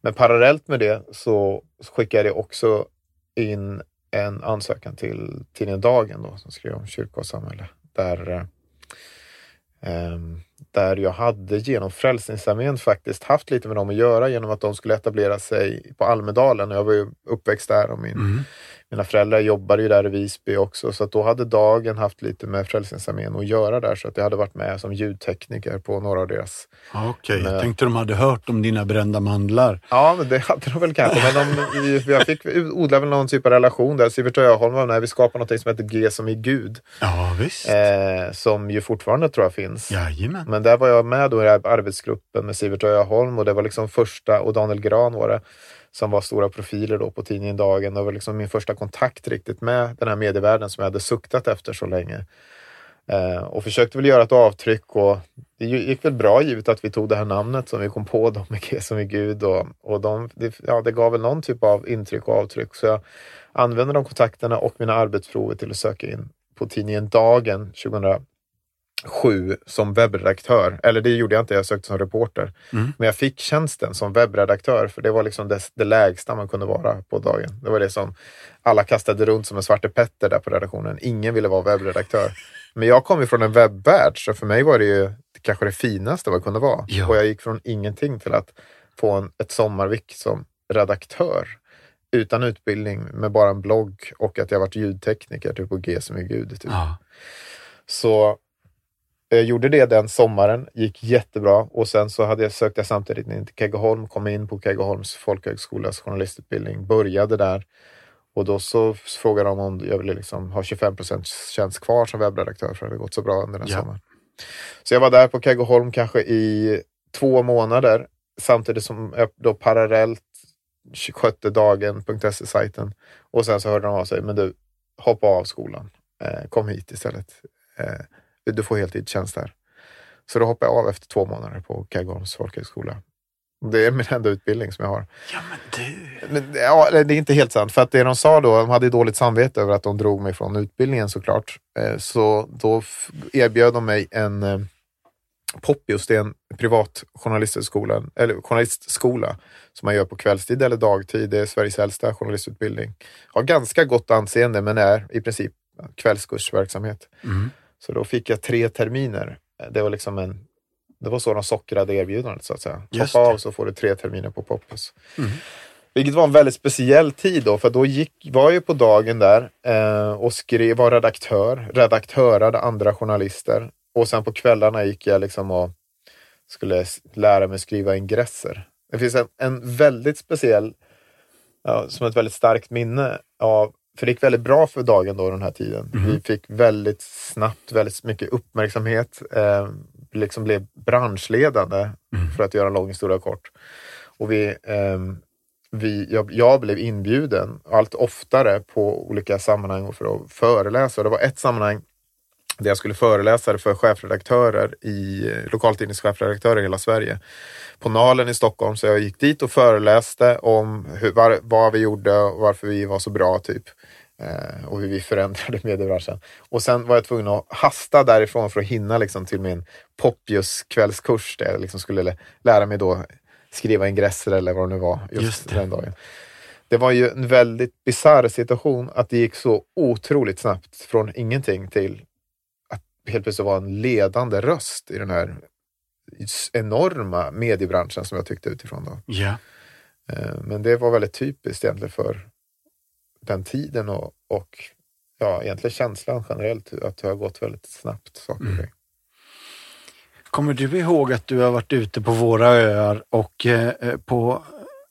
Men parallellt med det så skickade jag också in en ansökan till tidningen Dagen då, som skrev om kyrka och samhälle. Där, eh, där jag hade genom Frälsningsarmén faktiskt haft lite med dem att göra genom att de skulle etablera sig på Almedalen. Jag var ju uppväxt där och min, Mm mina föräldrar jobbade ju där i Visby också så då hade Dagen haft lite med Frälsningsarmén att göra där så att jag hade varit med som ljudtekniker på några av deras Okej, jag Men- tänkte de hade hört om dina brända mandlar. Ja, men det hade de väl kanske. Men de, jag fick odla väl någon typ av relation där. Sivert Öholm var med. Vi skapade något som heter G som i Gud. Ja, visst. Eh, som ju fortfarande tror jag finns. Jajamän. Men där var jag med då i arbetsgruppen med Sivert Öholm och det var liksom första, och Daniel Gran var det, som var stora profiler då på tidningen Dagen. Det var liksom min första kontakt riktigt med den här medievärlden som jag hade suktat efter så länge. Eh, och försökte väl göra ett avtryck och det gick väl bra givet att vi tog det här namnet som vi kom på, då, med G som i Gud. Och, och de, det, ja, det gav väl någon typ av intryck och avtryck. Så jag använde de kontakterna och mina arbetsprover till att söka in på tidningen Dagen 2007 som webbredaktör. Eller det gjorde jag inte, jag sökte som reporter. Mm. Men jag fick tjänsten som webbredaktör för det var liksom det, det lägsta man kunde vara på dagen. Det var det som alla kastade runt som en Svarte Petter där på redaktionen. Ingen ville vara webbredaktör. Men jag kom ju från en webbvärld så för mig var det ju kanske det finaste vad kunde vara. Ja. Och jag gick från ingenting till att få en, ett sommarvik som redaktör utan utbildning med bara en blogg och att jag varit ljudtekniker typ på G som är Gud. Typ. Ja. Så jag gjorde det den sommaren, gick jättebra och sen så hade jag sökt jag samtidigt in till Keggeholm, kom in på Keggeholms folkhögskolas journalistutbildning, började där och då så frågade de om jag ville liksom ha 25% tjänst kvar som webbredaktör för det hade gått så bra under den Ja. sommaren. Så jag var där på Keggeholm kanske i två månader samtidigt som jag då parallellt skötte dagen.se-sajten och sen så hörde de av sig, men du, hoppa av skolan. Eh, kom hit istället. Du får heltidstjänst här. Så då hoppade jag av efter två månader på Kaggarns folkhögskola. Det är min enda utbildning som jag har. Ja, men du. Men, ja, det är inte helt sant. För att det de sa då, de hade dåligt samvete över att de drog mig från utbildningen såklart. Eh, så då erbjöd de mig en eh, Poppius, det är en privat journalistskola, eller journalistskola som man gör på kvällstid eller dagtid. Det är Sveriges äldsta journalistutbildning. Har ganska gott anseende men är i princip kvällskursverksamhet. Mm. Så då fick jag tre terminer. Det var liksom en det var så de sockrade erbjudandet så att säga. Just Hoppa det. av så får du tre terminer på Poppius. Mm. Vilket var en väldigt speciell tid då, för då gick, var jag ju på dagen där eh, och skrev, var redaktör, redaktörade andra journalister. Och sen på kvällarna gick jag liksom och skulle lära mig skriva ingresser. Det finns en, en väldigt speciell, ja, som ett väldigt starkt minne av, för det gick väldigt bra för dagen då den här tiden. Vi fick väldigt snabbt väldigt mycket uppmärksamhet, eh, liksom blev branschledande för att göra en lång historia kort. Och vi, ehm, vi, jag, jag blev inbjuden allt oftare på olika sammanhang för att föreläsa. Det var ett sammanhang där jag skulle föreläsa för chefredaktörer i eh, lokaltidningschefredaktörer i hela Sverige. På Nalen i Stockholm. Så jag gick dit och föreläste om hur, var, vad vi gjorde och varför vi var så bra typ. Eh, och hur vi förändrade mediebranschen. Och sen var jag tvungen att hasta därifrån för att hinna liksom, till min Poppius kvällskurs där jag liksom skulle lä- lära mig då skriva ingresser eller vad det nu var just, Just det. den dagen. Det var ju en väldigt bisarr situation att det gick så otroligt snabbt från ingenting till att helt plötsligt vara en ledande röst i den här enorma mediebranschen som jag tyckte utifrån. Då. Eh, Men det var väldigt typiskt egentligen för den tiden och, och ja, egentligen känslan generellt att det har gått väldigt snabbt. Saker ting. Kommer du ihåg att du har varit ute på våra öar och eh, eh, på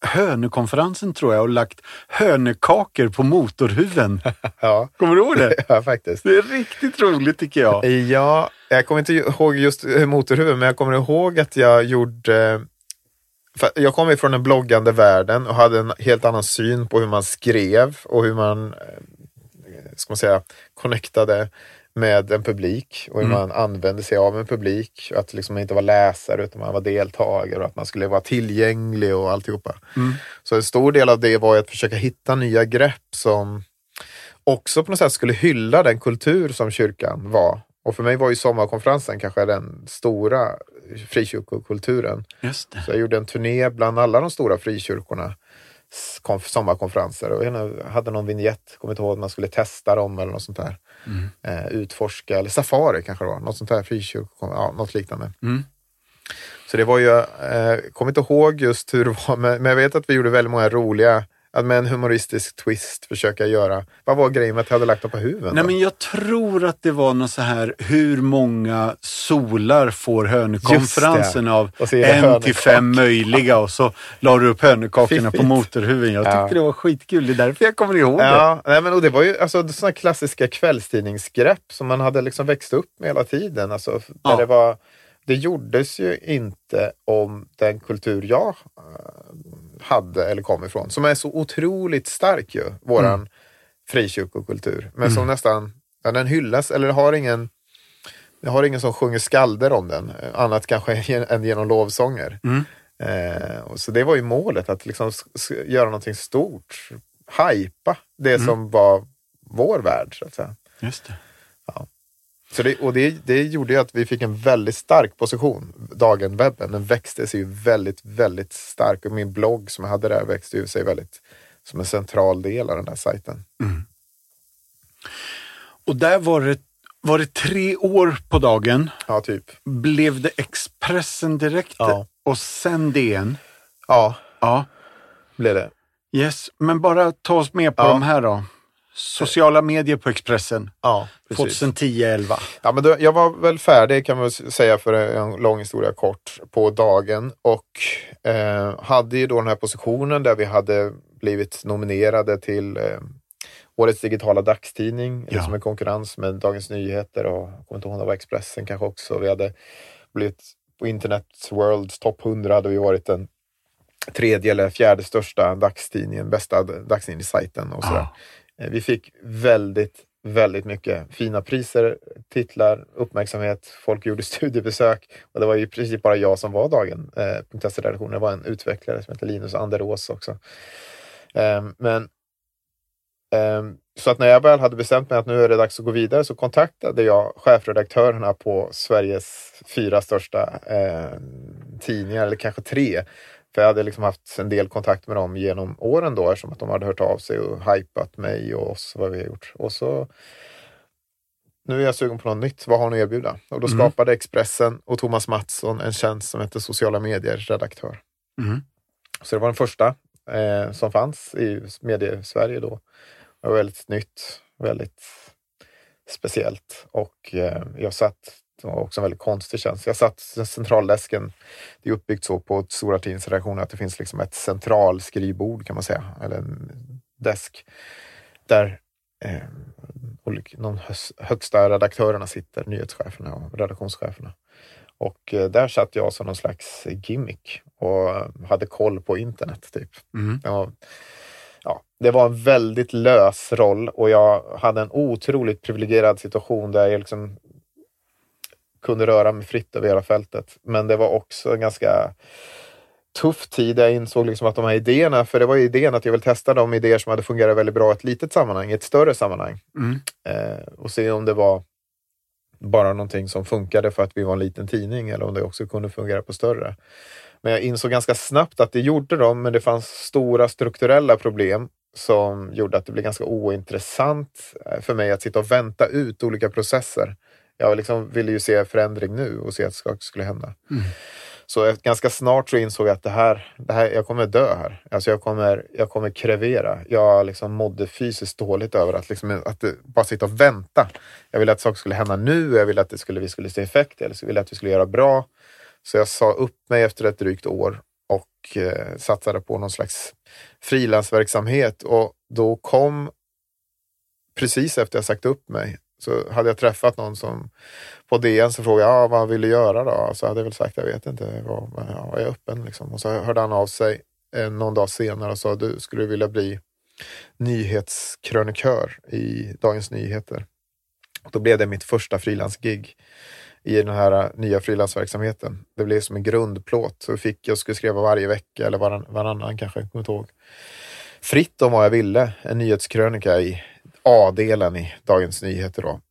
Hönökonferensen tror jag och lagt hönökakor på motorhuven? Ja, Kommer du ihåg det? ja, faktiskt. Det är riktigt roligt tycker jag. Ja, jag kommer inte ihåg just eh, motorhuvud, men jag kommer ihåg att jag gjorde... Jag kommer från den bloggande världen och hade en helt annan syn på hur man skrev och hur man, eh, ska man säga, connectade med en publik och hur man använde sig av en publik. Att liksom inte var läsare utan man var deltagare och att man skulle vara tillgänglig och alltihopa. Så en stor del av det var att försöka hitta nya grepp som också på något sätt skulle hylla den kultur som kyrkan var. Och för mig var ju sommarkonferensen kanske den stora frikyrkokulturen. Just det. Så jag gjorde en turné bland alla de stora frikyrkorna konf- sommarkonferenser och jag hade någon vignett, kommer inte ihåg, man skulle testa dem eller något sånt där. Eh, utforska, eller safari kanske det var, något sånt där frikyrko, ja, något liknande. Mm. Så det var ju, eh, kommer inte ihåg just hur det var, men, men jag vet att vi gjorde väldigt många roliga, att med en humoristisk twist försöka göra, vad var grejen med att jag hade lagt dem på huvudet? Nej, då? men jag tror att det var något så här, hur många solar får hönökonferensen av det en till fem möjliga och så la du upp hönökakorna på motorhuven. Jag tyckte Ja. det var skitkul, det är därför jag kommer ihåg det. Ja, nej, men och det var ju alltså, sådana klassiska kvällstidningsgrepp som man hade liksom växt upp med hela tiden. Alltså, Ja. det, var, det gjordes ju inte om den kultur jag eh, hade eller kom ifrån, som är så otroligt stark ju, våran Mm. frikyrkokultur. Men som nästan, ja, den hyllas eller har ingen jag har ingen som sjunger skalder om den, annat kanske än genom lovsånger. Mm. Eh, och så det var ju målet, att liksom göra någonting stort. Hypa det Mm. som var vår värld, så att säga. Just det. Så det, och det, det gjorde ju att vi fick en väldigt stark position. Dagen-webben, den växte sig ju väldigt, väldigt stark. Och min blogg som jag hade där växte ju sig väldigt som en central del av den där sajten. Och där var det, var det tre år på dagen. Ja, typ. Blev det Expressen direkt Ja. och sen DN? Ja, Ja, blev det. yes. Men bara ta oss med på Ja. de här då. Sociala medier på Expressen. Ja, precis. 2010-11. Ja, men då, jag var väl färdig kan man säga för en lång historia kort på dagen och eh, hade ju då den här positionen där vi hade blivit nominerade till eh, Årets digitala dagstidning, Ja. som en konkurrens med Dagens Nyheter och jag kommer inte ihåg om det var Expressen kanske också. Vi hade blivit på Internet Worlds topp 100 hade vi varit den tredje eller fjärde största dagstidningen, bästa dagstidningssajten och sådär. Ja. Eh, vi fick väldigt, väldigt mycket fina priser, titlar, uppmärksamhet. Folk gjorde studiebesök och det var ju i princip bara jag som var dagen eh, Det var en utvecklare som hette Linus Anderås också. Eh, men eh, så att när jag väl hade bestämt mig att nu är det dags att gå vidare så kontaktade jag chefredaktörerna på Sveriges fyra största eh, tidningar, eller kanske tre. För jag hade liksom haft en del kontakt med dem genom åren då eftersom att de hade hört av sig och hypat mig och oss, vad vi har gjort. Och så nu är jag sugen på något nytt. Vad har ni att erbjuda? Och då Mm. skapade Expressen och Thomas Mattsson en tjänst som heter sociala medier-redaktör. Mm. Så det var den första eh, som fanns i medie-Sverige då. Det var väldigt nytt, väldigt speciellt. Och eh, jag satt, det var också en väldigt konstig tjänst. Jag satt centraldesken, det är uppbyggt så på stora tidningsredaktioner att det finns liksom ett centralskrivbord kan man säga, eller en desk. Där eh, de högsta redaktörerna sitter, nyhetscheferna och redaktionscheferna. Och eh, där satt jag som någon slags gimmick och hade koll på internet. typ. Mm. Det var, ja, det var en väldigt lös roll och jag hade en otroligt privilegierad situation där jag liksom kunde röra mig fritt över hela fältet. Men det var också en ganska tuff tid där jag insåg liksom att de här idéerna, för det var ju idén att jag vill testa de idéer som hade fungerat väldigt bra i ett litet sammanhang, i ett större sammanhang Mm. eh, och se om det var bara någonting som funkade för att vi var en liten tidning eller om det också kunde fungera på större. Men jag insåg ganska snabbt att det gjorde de, men det fanns stora strukturella problem som gjorde att det blev ganska ointressant eh, för mig att sitta och vänta ut olika processer. Jag liksom ville ju se förändring nu och se att saker skulle hända. Mm. Så ganska snart så insåg jag att det här, det här, jag kommer dö här. Alltså jag kommer, jag kommer krevera. Jag liksom mådde fysiskt dåligt över att, liksom, att bara sitta och vänta. Jag ville att saker skulle hända nu. Jag ville att det skulle, vi skulle se effekt. Jag ville att vi skulle göra bra. Så jag sa upp mig efter ett drygt år och eh, satsade på någon slags frilansverksamhet. Och då kom, precis efter jag sagt upp mig, så hade jag träffat någon som på DN så frågade jag ah, vad vill du göra då? Så hade jag väl sagt jag vet inte, vad, men ja, jag är öppen liksom. Och så hörde han av sig eh, någon dag senare och sa du skulle vilja bli nyhetskrönikör i Dagens Nyheter. Och då blev det mitt första frilansgig i den här eh, nya frilansverksamheten. Det blev som en grundplåt. Så fick jag skulle skriva varje vecka eller varann, varannan kanske, jag kommer inte ihåg. Fritt om vad jag ville. En nyhetskrönika i A-delen i Dagens Nyheter då.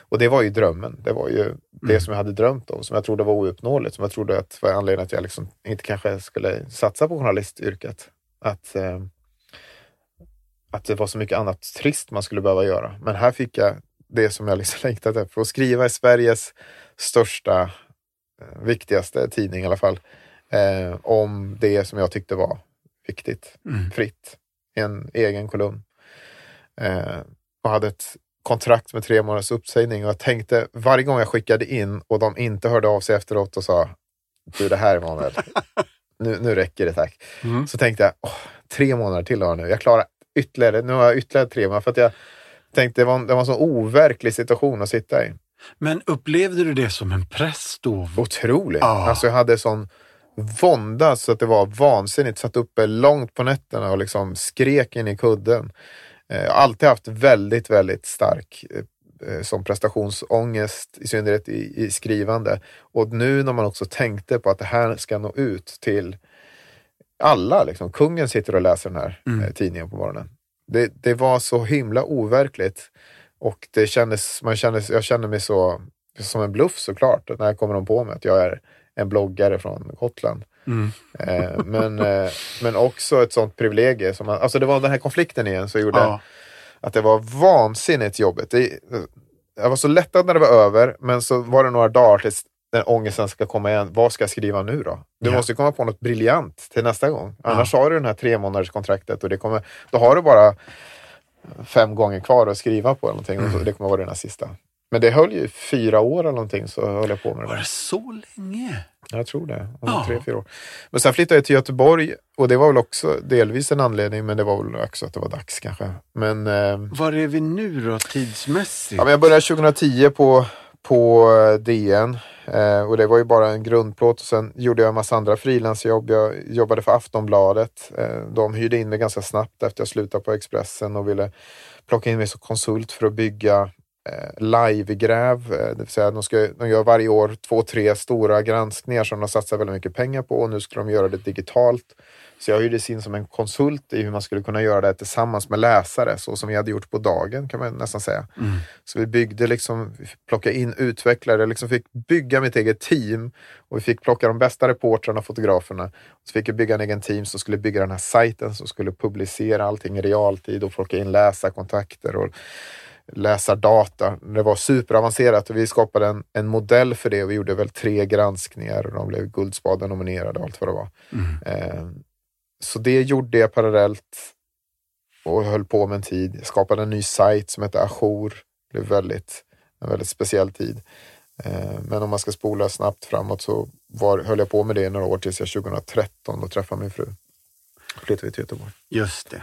Och det var ju drömmen. Det var ju det som jag hade drömt om, som jag trodde var ouppnåeligt, som jag trodde att var anledningen att jag liksom inte kanske skulle satsa på journalistyrket. Att, eh, att det var så mycket annat trist man skulle behöva göra. Men här fick jag det som jag liksom längtade efter. Att skriva i Sveriges största, eh, viktigaste tidning i alla fall, eh, om det som jag tyckte var viktigt, Mm. fritt, i en egen kolumn. Eh, och hade ett kontrakt med tre månaders uppsägning och jag tänkte varje gång jag skickade in och de inte hörde av sig efteråt och sa du det här Emanuel, nu, nu räcker det tack. Mm. Så tänkte jag, åh, tre månader till har jag nu. Jag klarar ytterligare, nu har jag ytterligare tre månader. För att jag tänkte det var, en- det var en så overklig situation att sitta i. Men upplevde du det som en press då? Otroligt. Ah. Alltså jag hade sån vånda så att det var vansinnigt. Satt uppe långt på nätterna och liksom skrek in i kudden. Eh, Jag har alltid haft väldigt, väldigt stark eh, eh, som prestationsångest, i synnerhet i, i skrivande. Och nu när man också tänkte på att det här ska nå ut till alla. Liksom. Kungen sitter och läser den här Mm. tidningen på morgonen. Det, det var så himla overkligt. Och det kändes, man kändes, jag kände mig så som en bluff såklart, när jag kommer de på mig att jag är en bloggare från Gotland. Mm. Eh, men, eh, men också ett sånt privilegie. Som man, alltså det var den här konflikten igen som gjorde Ja. att det var vansinnigt jobbigt. Det, jag var så lättad när det var över, men så var det några dagar tills den ångesten ska komma igen. Vad ska jag skriva nu då? Du Ja. måste komma på något briljant till nästa gång. Annars har du den här tre månaders kontraktet och det kommer, då har du bara fem gånger kvar att skriva på någonting. Mm. Och det kommer vara dina sista. Men det höll ju fyra år eller någonting så höll jag på med det. Var det så länge? Jag tror det. Om Ja. tre, fyra år. Men sen flyttade jag till Göteborg och det var väl också delvis en anledning, men det var väl också att det var dags kanske. Men, eh, Var är vi nu då tidsmässigt? ja, men jag började 2010 på, på DN eh, och det var ju bara en grundplåt. Och sen gjorde jag en massa andra frilansjobb. Jag jobbade för Aftonbladet. Eh, de hyrde in mig ganska snabbt efter jag slutade på Expressen och ville plocka in mig som konsult för att bygga eh, livegräv. Eh, det vill säga de, ska, de gör varje år två, tre stora granskningar som de satsar väldigt mycket pengar på och nu ska de göra det digitalt. Så jag hyrdes in som en konsult i hur man skulle kunna göra det tillsammans med läsare, så som vi hade gjort på dagen kan man nästan säga. Mm. Så vi byggde liksom, plocka in utvecklare, liksom fick bygga mitt eget team och vi fick plocka de bästa reportrarna och fotograferna. Så fick jag bygga en egen team som skulle bygga den här sajten som skulle publicera allting i realtid och plocka in läsarkontakter och läsardata. Det var superavancerat och vi skapade en, en modell för det och vi gjorde väl tre granskningar och de blev Guldspaden nominerade och allt vad det var. Mm. Eh, så det gjorde jag parallellt och höll på med en tid. Jag skapade en ny sajt som hette Ajour. Det blev väldigt, en väldigt speciell tid. Eh, men om man ska spola snabbt framåt så var, höll jag på med det i några år tills jag 2013 då träffade min fru. Flyttade vi till Göteborg. Just det.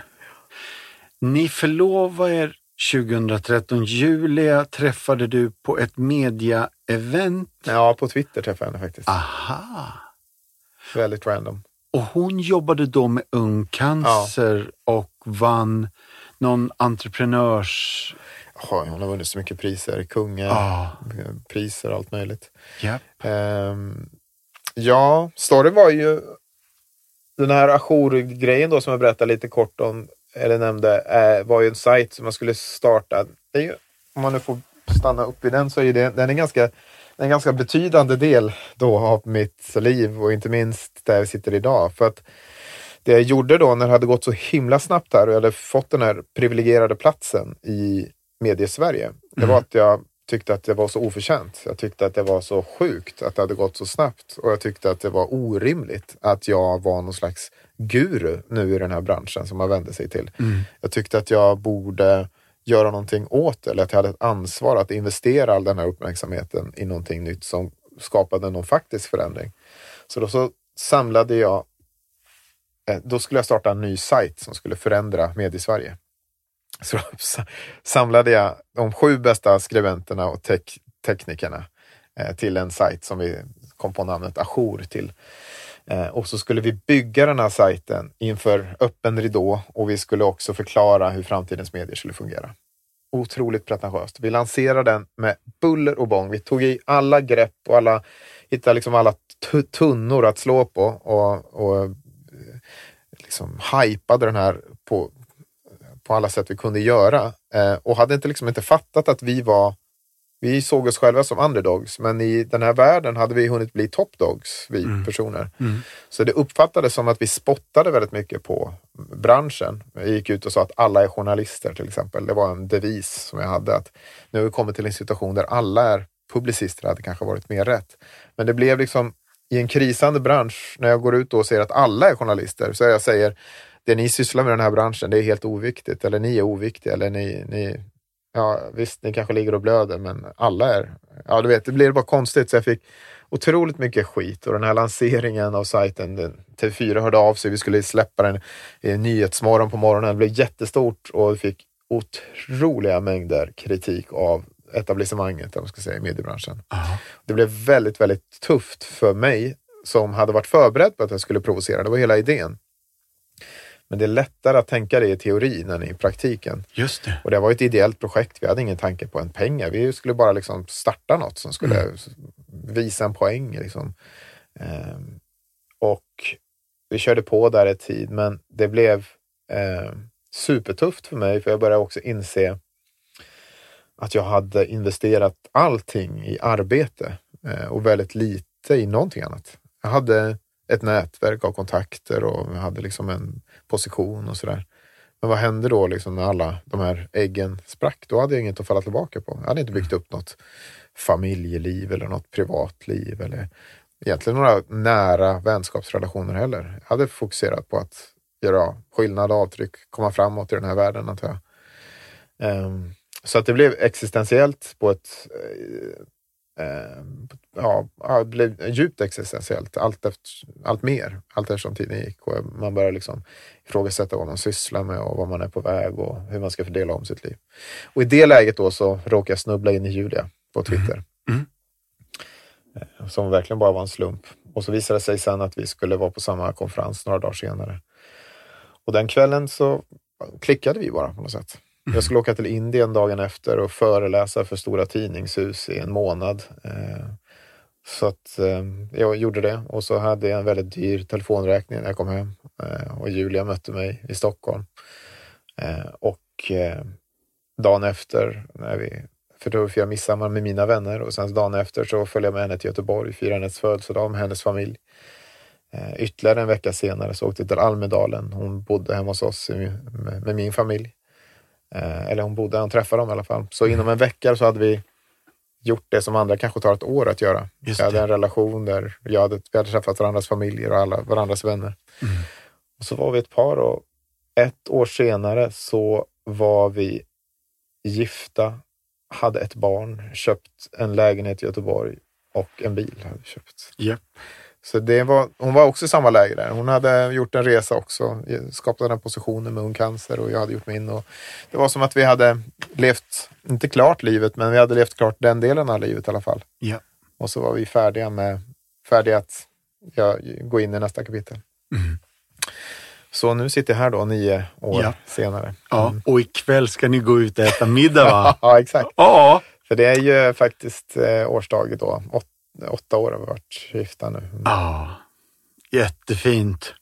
Ni förlovade er 2013. Julia träffade du på ett media-event. Ja, på Twitter träffade jag henne faktiskt. Aha. Väldigt random. Och hon jobbade då med Ung Cancer ja. och vann någon entreprenörs... Ja, hon har vunnit så mycket priser. Kungar, ah. priser och allt möjligt. Yep. Um, ja, storyn var ju den här ajour-grejen då som jag berättade lite kort om, eller nämnde, eh, var ju en sajt som man skulle starta. Det är ju, om man nu får stanna upp i den så är det, den är ganska en ganska betydande del då av mitt liv och inte minst där jag sitter idag. För att det jag gjorde då när det hade gått så himla snabbt här och jag hade fått den här privilegierade platsen i Mediesverige. Det var mm. att jag tyckte att det var så oförtjänt. Jag tyckte att det var så sjukt att det hade gått så snabbt och jag tyckte att det var orimligt att jag var någon slags guru nu i den här branschen som man vände sig till. Mm. Jag tyckte att jag borde göra någonting åt det, eller att jag hade ett ansvar att investera all den här uppmärksamheten i någonting nytt som skapade någon faktisk förändring. Så då så samlade jag, eh, då skulle jag starta en ny sajt som skulle förändra Mediesverige. Så då samlade jag de sju bästa skribenterna och tek teknikerna eh, till en sajt som vi kom på namnet Ajour till. Eh, och så skulle vi bygga den här sajten inför öppen ridå och vi skulle också förklara hur framtidens medier skulle fungera. Otroligt pretentiöst. Vi lanserade den med buller och bång. Vi tog i alla grepp och alla, hittade liksom alla tunnor att slå på och, och eh, liksom hypade den här på, på alla sätt vi kunde göra. Eh, och hade inte, liksom inte fattat att vi var vi såg oss själva som underdogs, men i den här världen hade vi hunnit bli topdogs, vi mm. personer. Mm. Så det uppfattades som att vi spottade väldigt mycket på branschen. Jag gick ut och sa att alla är journalister till exempel. Det var en devis som jag hade. att Nu har vi kommit till en situation där alla är publicister, det hade kanske varit mer rätt. Men det blev liksom i en krisande bransch, när jag går ut och säger att alla är journalister, så jag säger det ni sysslar med i den här branschen, det är helt oviktigt. Eller ni är oviktiga. Eller ni, ni, ja, visst, ni kanske ligger och blöder, men alla är... Ja, du vet, det blir bara konstigt. Så jag fick otroligt mycket skit och den här lanseringen av sajten, TV4 hörde av sig, vi skulle släppa den i Nyhetsmorgon på morgonen, det blev jättestort och vi fick otroliga mängder kritik av etablissemanget, om man ska säga, i mediebranschen. Aha. Det blev väldigt, väldigt tufft för mig som hade varit förberedd på att jag skulle provocera. Det var hela idén. Men det är lättare att tänka det i teorin än i praktiken. Just det. Och det var ett ideellt projekt. Vi hade ingen tanke på en pengar. Vi skulle bara liksom starta något som skulle mm. visa en poäng. Liksom. Um, och vi körde på där ett tid, men det blev eh, supertufft för mig för jag började också inse att jag hade investerat allting i arbete eh, och väldigt lite i någonting annat. Jag hade ett nätverk av kontakter och hade liksom en position och sådär. Men vad hände då liksom när alla de här äggen sprack? Då hade jag inget att falla tillbaka på. Jag hade inte byggt upp något familjeliv eller något privatliv eller egentligen några nära vänskapsrelationer heller. Jag hade fokuserat på att göra skillnad, avtryck, komma framåt i den här världen antar jag. Um, så att det blev existentiellt på ett eh, ja, det blev djupt existentiellt allt, efter, allt mer, allt eftersom tiden gick. Och man började liksom ifrågasätta vad man sysslar med och vad man är på väg och hur man ska fördela om sitt liv. Och i det läget då så råkade jag snubbla in i Julia på Twitter. Mm. Eh, som verkligen bara var en slump. Och så visade det sig sen att vi skulle vara på samma konferens några dagar senare. Och den kvällen så klickade vi bara på något sätt. Jag skulle åka till Indien dagen efter och föreläsa för stora tidningshus i en månad. Eh, så att eh, jag gjorde det och så hade jag en väldigt dyr telefonräkning när jag kom hem eh, och Julia mötte mig i Stockholm. Och dagen efter, när vi, för då firade midsommar med mina vänner och sen dagen efter så följde jag med henne till Göteborg, firade hennes födelsedag med hennes familj. Ytterligare en vecka senare så åkte jag till Almedalen. Hon bodde hemma hos oss med min familj. Eh, eller hon bodde, han träffade dem i alla fall. Så inom en vecka så hade vi gjort det som andra kanske tar ett år att göra. Vi hade en relation där jag hade, vi hade träffat varandras familjer och alla varandras vänner. Mm. Och så var vi ett par och ett år senare så var vi gifta, hade ett barn, köpt en lägenhet i Göteborg och en bil. hade köpt. Yep. Så det var, hon var också i samma läge där. Hon hade gjort en resa också, skapat den positionen med Ung Cancer och jag hade gjort min. Och det var som att vi hade levt, inte klart livet, men vi hade levt klart den delen av livet i alla fall. Ja. Och så var vi färdiga med färdiga att ja, gå in i nästa kapitel. Mm. Så nu sitter jag här då nio år ja. senare. Ja, mm. och ikväll ska ni gå ut och äta middag va? ja, exakt. Ja. För det är ju faktiskt eh, årsdag då, åtta år har vi varit gifta nu. Ja, jättefint.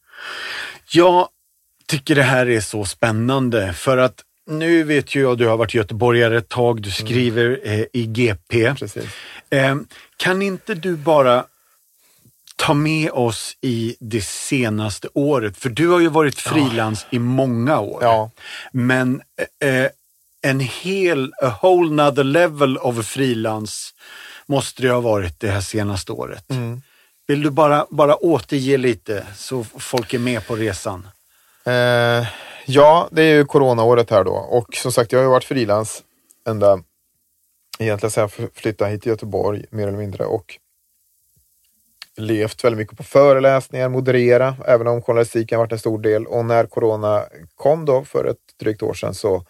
Jag tycker det här är så spännande för att nu vet ju jag, du har varit göteborgare ett tag, du mm. skriver eh, i GP. Eh, kan inte du bara ta med oss i det senaste året? För du har ju varit frilans ja. i många år. Ja. Men eh, en hel, a whole nother level of frilans måste det ha varit det här senaste året. Mm. Vill du bara, bara återge lite så folk är med på resan? Eh, ja, det är ju coronaåret här då och som sagt jag har ju varit frilans ända egentligen sedan jag flyttade hit till Göteborg mer eller mindre och levt väldigt mycket på föreläsningar, moderera, även om journalistiken varit en stor del. Och när corona kom då för ett drygt år sedan så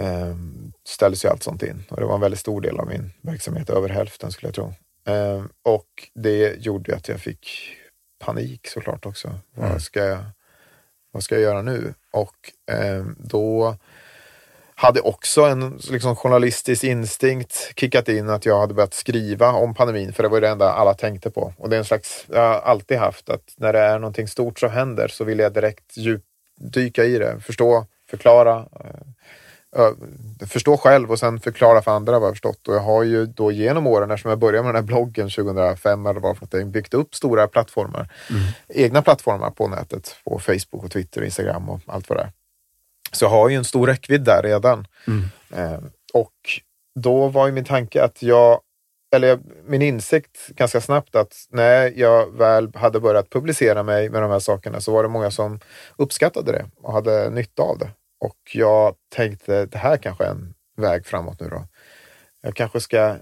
eh, ställdes ju allt sånt in och det var en väldigt stor del av min verksamhet, över hälften skulle jag tro. Eh, och det gjorde att jag fick panik såklart också. Mm. Vad, ska jag, vad ska jag göra nu? Och eh, då hade också en liksom, journalistisk instinkt kickat in att jag hade börjat skriva om pandemin, för det var det enda alla tänkte på. Och det är en slags, jag har alltid haft att när det är någonting stort som händer så vill jag direkt djupdyka i det, förstå, förklara, eh, förstå själv och sen förklara för andra vad jag förstått. Och jag har ju då genom åren, eftersom jag började med den här bloggen 2005 eller vad för någonting, byggt upp stora plattformar. Mm. Egna plattformar på nätet, på Facebook och Twitter, Instagram och allt vad det är. Så jag har ju en stor räckvidd där redan. Mm. Eh, och då var ju min tanke att jag, eller min insikt ganska snabbt att när jag väl hade börjat publicera mig med de här sakerna så var det många som uppskattade det och hade nytta av det. Och jag tänkte, det här kanske är en väg framåt nu då. Jag kanske ska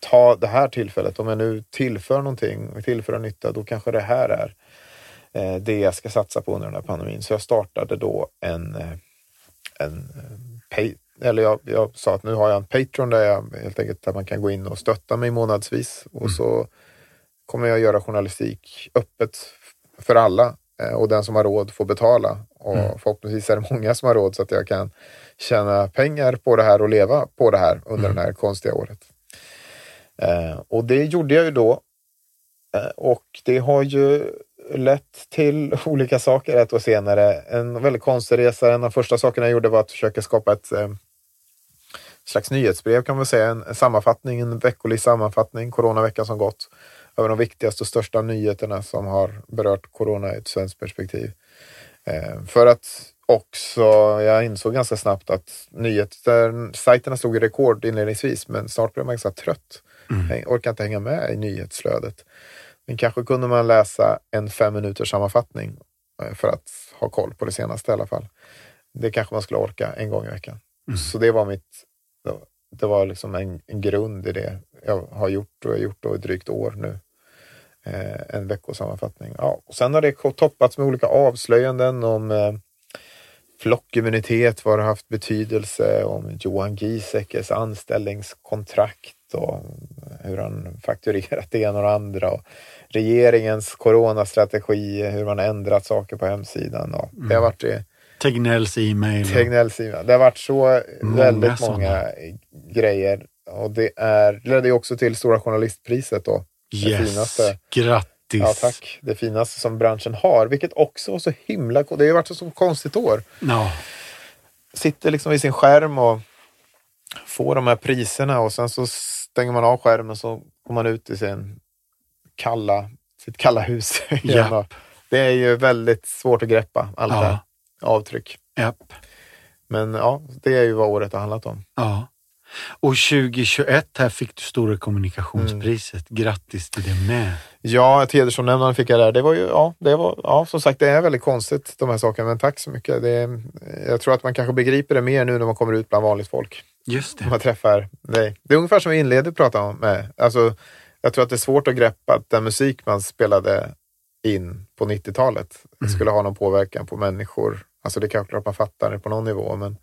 ta det här tillfället, om jag nu tillför någonting och tillför nytta, då kanske det här är eh, det jag ska satsa på under den här pandemin. Så jag startade då en, eh, en eh, pay, eller jag, jag sa att nu har jag en Patreon där jag helt enkelt där man kan gå in och stötta mig månadsvis och mm. så kommer jag göra journalistik öppet för alla och den som har råd får betala och mm. förhoppningsvis är det många som har råd så att jag kan tjäna pengar på det här och leva på det här under mm. det här konstiga året. Eh, och det gjorde jag ju då. Eh, och det har ju lett till olika saker ett år senare. En väldigt konstig resa. En av de första sakerna jag gjorde var att försöka skapa ett eh, slags nyhetsbrev kan man säga. En, en sammanfattning, en veckolig sammanfattning, coronaveckan som gått, över de viktigaste och största nyheterna som har berört corona i ett svenskt perspektiv. Eh, för att också, jag insåg ganska snabbt att nyhetssajterna i rekord inledningsvis, men snart blev man ganska trött. Mm. Jag orkar inte hänga med i nyhetsflödet. Men kanske kunde man läsa en fem minuters sammanfattning eh, för att ha koll på det senaste i alla fall. Det kanske man skulle orka en gång i veckan. Mm. Så det var mitt, det var liksom en, en grund i det jag har gjort och jag har gjort då i drygt år nu eh, en veckosammanfattning. Ja, och sen har det toppats med olika avslöjanden om eh, flockimmunitet, vad det har haft betydelse, om Johan Gieseckes anställningskontrakt och hur han fakturerat det ena och det andra. Och regeringens coronastrategi, hur man ändrat saker på hemsidan. Och Det har varit det. Tegnells e-mail. Tegnells e-mail. Det har varit så Många väldigt sådana. många grejer. Och det är, ledde ju också till Stora Journalistpriset då. Det Yes, finaste. grattis. Ja, tack. Det finaste som branschen har, vilket också var så himla Det har ju varit ett så konstigt år. Ja, Sitter liksom vid sin skärm och får de här priserna och sen så stänger man av skärmen så går man ut i sin kalla, sitt kalla hus. igen. Och Det är ju väldigt svårt att greppa allt det här. ja, Avtryck. japp, Men ja, det är ju vad året har handlat om. ja. Och 2021 här fick du Stora kommunikationspriset. Grattis till det med. Ja, ett hedersomnämnande fick jag där. Det var ju, ja, det var, ja, som sagt, det är väldigt konstigt de här sakerna, men tack så mycket. Det jag tror att man kanske begriper det mer nu när man kommer ut bland vanligt folk. Just Man det. träffar dig. Det är ungefär som vi inledde prata om. Med. Alltså, jag tror att det är svårt att greppa att den musik man spelade in på 90-talet skulle ha någon påverkan på människor. Alltså det är klart man fattar det på någon nivå, men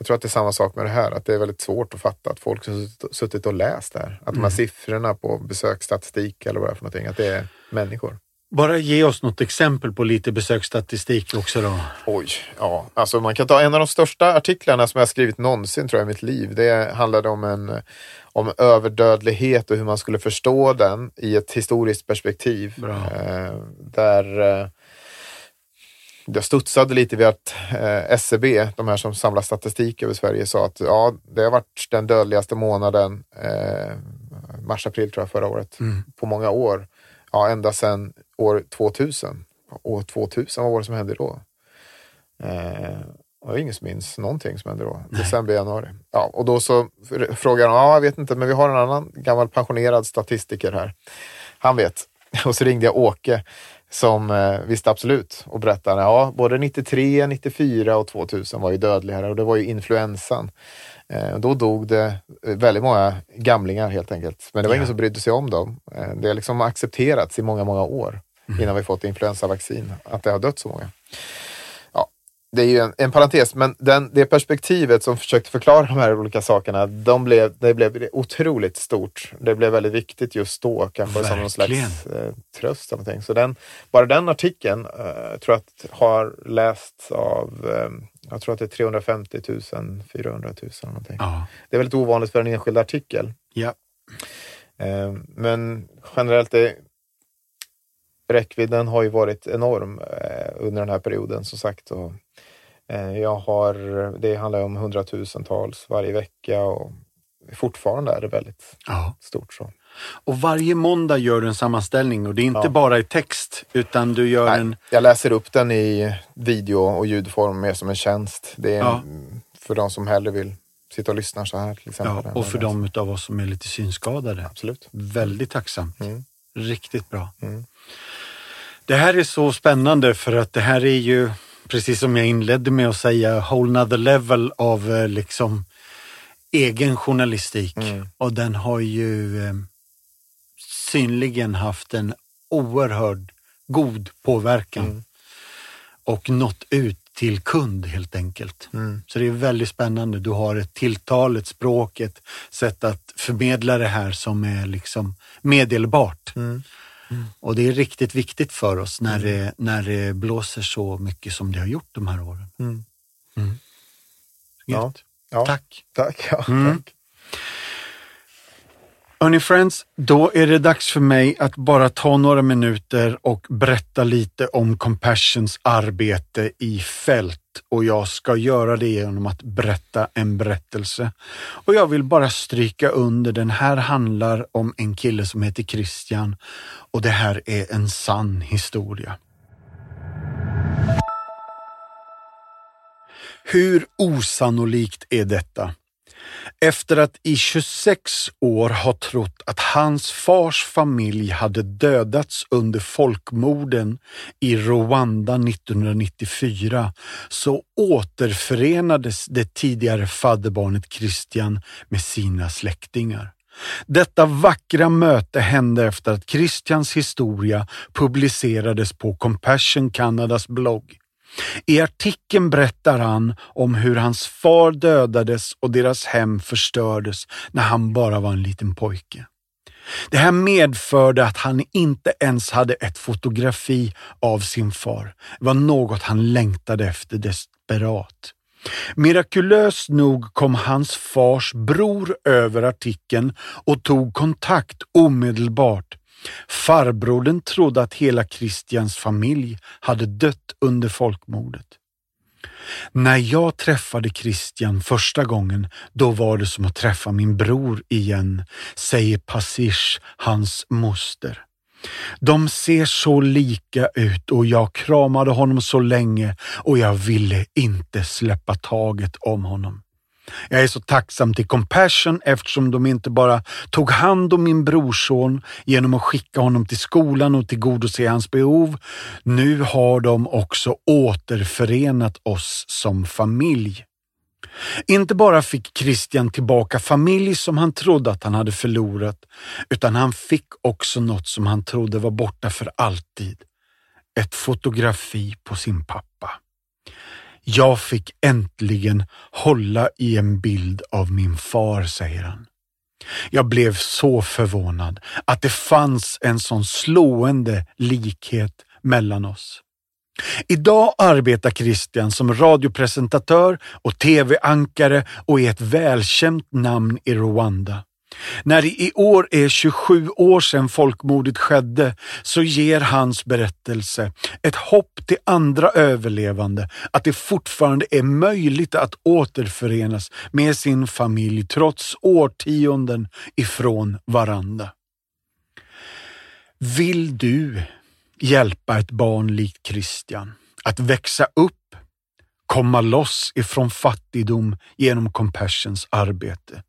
jag tror att det är samma sak med det här, att det är väldigt svårt att fatta att folk har suttit- och läst det här. Att de här siffrorna på besöksstatistik eller vad det är för någonting, att det är människor. Bara ge oss något exempel på lite besöksstatistik också då. Oj, ja. Alltså man kan ta en av de största artiklarna som jag skrivit någonsin tror jag i mitt liv. Det handlade om en om överdödlighet och hur man skulle förstå den i ett historiskt perspektiv. Eh, där eh, jag studsade lite vid att eh, SCB, de här som samlar statistik över Sverige, sa att ja, det har varit den dödligaste månaden, eh, mars-april tror jag förra året, Mm. på många år. Ja, ända sedan år 2000. År 2000, vad var det som hände då? Eh, det var ingen som minns någonting som hände då. December, januari. Ja, och då så fr- frågar de, ja jag vet inte, men vi har en annan gammal pensionerad statistiker här. Han vet. Och så ringde jag Åke som eh, visste absolut och berättade, ja både 93, 94 och 2000 var ju dödliga och det var ju influensan. Eh, då dog det väldigt många gamlingar helt enkelt. Men det var Ja. ingen som brydde sig om dem. Eh, det har liksom accepterats i många, många år innan vi fått influensavaccin, att det har dött så många. Det är ju en, en parentes, men den, det perspektivet som försökte förklara de här olika sakerna, de blev, det blev otroligt stort. Det blev väldigt viktigt just då, kanske som någon slags Verkligen. eh, tröst. Eller någonting. Så den, bara den artikeln eh, tror jag att har lästs av, eh, jag tror att det är 350 000, 400 000 eller någonting. Ja, Det är väldigt ovanligt för en enskild artikel. ja. Eh, Men generellt, är, räckvidden har ju varit enorm eh, under den här perioden som sagt. Och, eh, jag har, det handlar om hundratusentals varje vecka och fortfarande är det väldigt ja. stort. Så. Och varje måndag gör du en sammanställning och det är inte Ja. bara i text utan du gör en... Nej, jag läser upp den i video och ljudform mer som en tjänst. Det är Ja. för de som hellre vill sitta och lyssna så här till exempel. Ja, och för de av oss som är lite synskadade. Absolut. Väldigt tacksamt. Mm. Riktigt bra. Mm. Det här är så spännande för att det här är ju, precis som jag inledde med att säga, whole nother level av eh, liksom egen journalistik. Mm. Och den har ju eh, synligen haft en oerhörd god påverkan. Mm. Och nått ut till kund helt enkelt. Mm. Så det är väldigt spännande. Du har ett tilltal, ett språk, ett sätt att förmedla det här som är liksom meddelbart. Mm. Och det är riktigt viktigt för oss när, det, när det blåser så mycket som det har gjort de här åren. Mm. Gött. Ja. Tack. Tack. Ja, Mm. tack. Hörni friends, då är det dags för mig att bara ta några minuter och berätta lite om Compassions arbete i fält. Och jag ska göra det genom att berätta en berättelse. Och jag vill bara stryka under, den här handlar om en kille som heter Christian och det här är en sann historia. Hur osannolikt är detta? Efter att i 26 år ha trott att hans fars familj hade dödats under folkmorden i Rwanda 1994 så återförenades det tidigare fadderbarnet Christian med sina släktingar. Detta vackra möte hände efter att Christians historia publicerades på Compassion Canadas blogg. I artikeln berättar han om hur hans far dödades och deras hem förstördes när han bara var en liten pojke. Det här medförde att han inte ens hade ett fotografi av sin far. Det var något han längtade efter desperat. Mirakulöst nog kom hans fars bror över artikeln och tog kontakt omedelbart. Farbrodern trodde att hela Christians familj hade dött under folkmordet. När jag träffade Christian första gången, då var det som att träffa min bror igen, säger Passish, hans moster. De ser så lika ut och jag kramade honom så länge och jag ville inte släppa taget om honom. Jag är så tacksam till Compassion eftersom de inte bara tog hand om min brorson genom att skicka honom till skolan och tillgodose hans behov. Nu har de också återförenat oss som familj. Inte bara fick Christian tillbaka familj som han trodde att han hade förlorat, utan han fick också något som han trodde var borta för alltid. Ett fotografi på sin pappa. Jag fick äntligen hålla i en bild av min far, säger han. Jag blev så förvånad att det fanns en sån slående likhet mellan oss. Idag arbetar Christian som radiopresentatör och tv-ankare och är ett välkänt namn i Rwanda. När det i år är 27 år sedan folkmordet skedde så ger hans berättelse ett hopp till andra överlevande att det fortfarande är möjligt att återförenas med sin familj trots årtionden ifrån varandra. Vill du hjälpa ett barn likt Christian att växa upp, komma loss ifrån fattigdom genom Compassions arbete?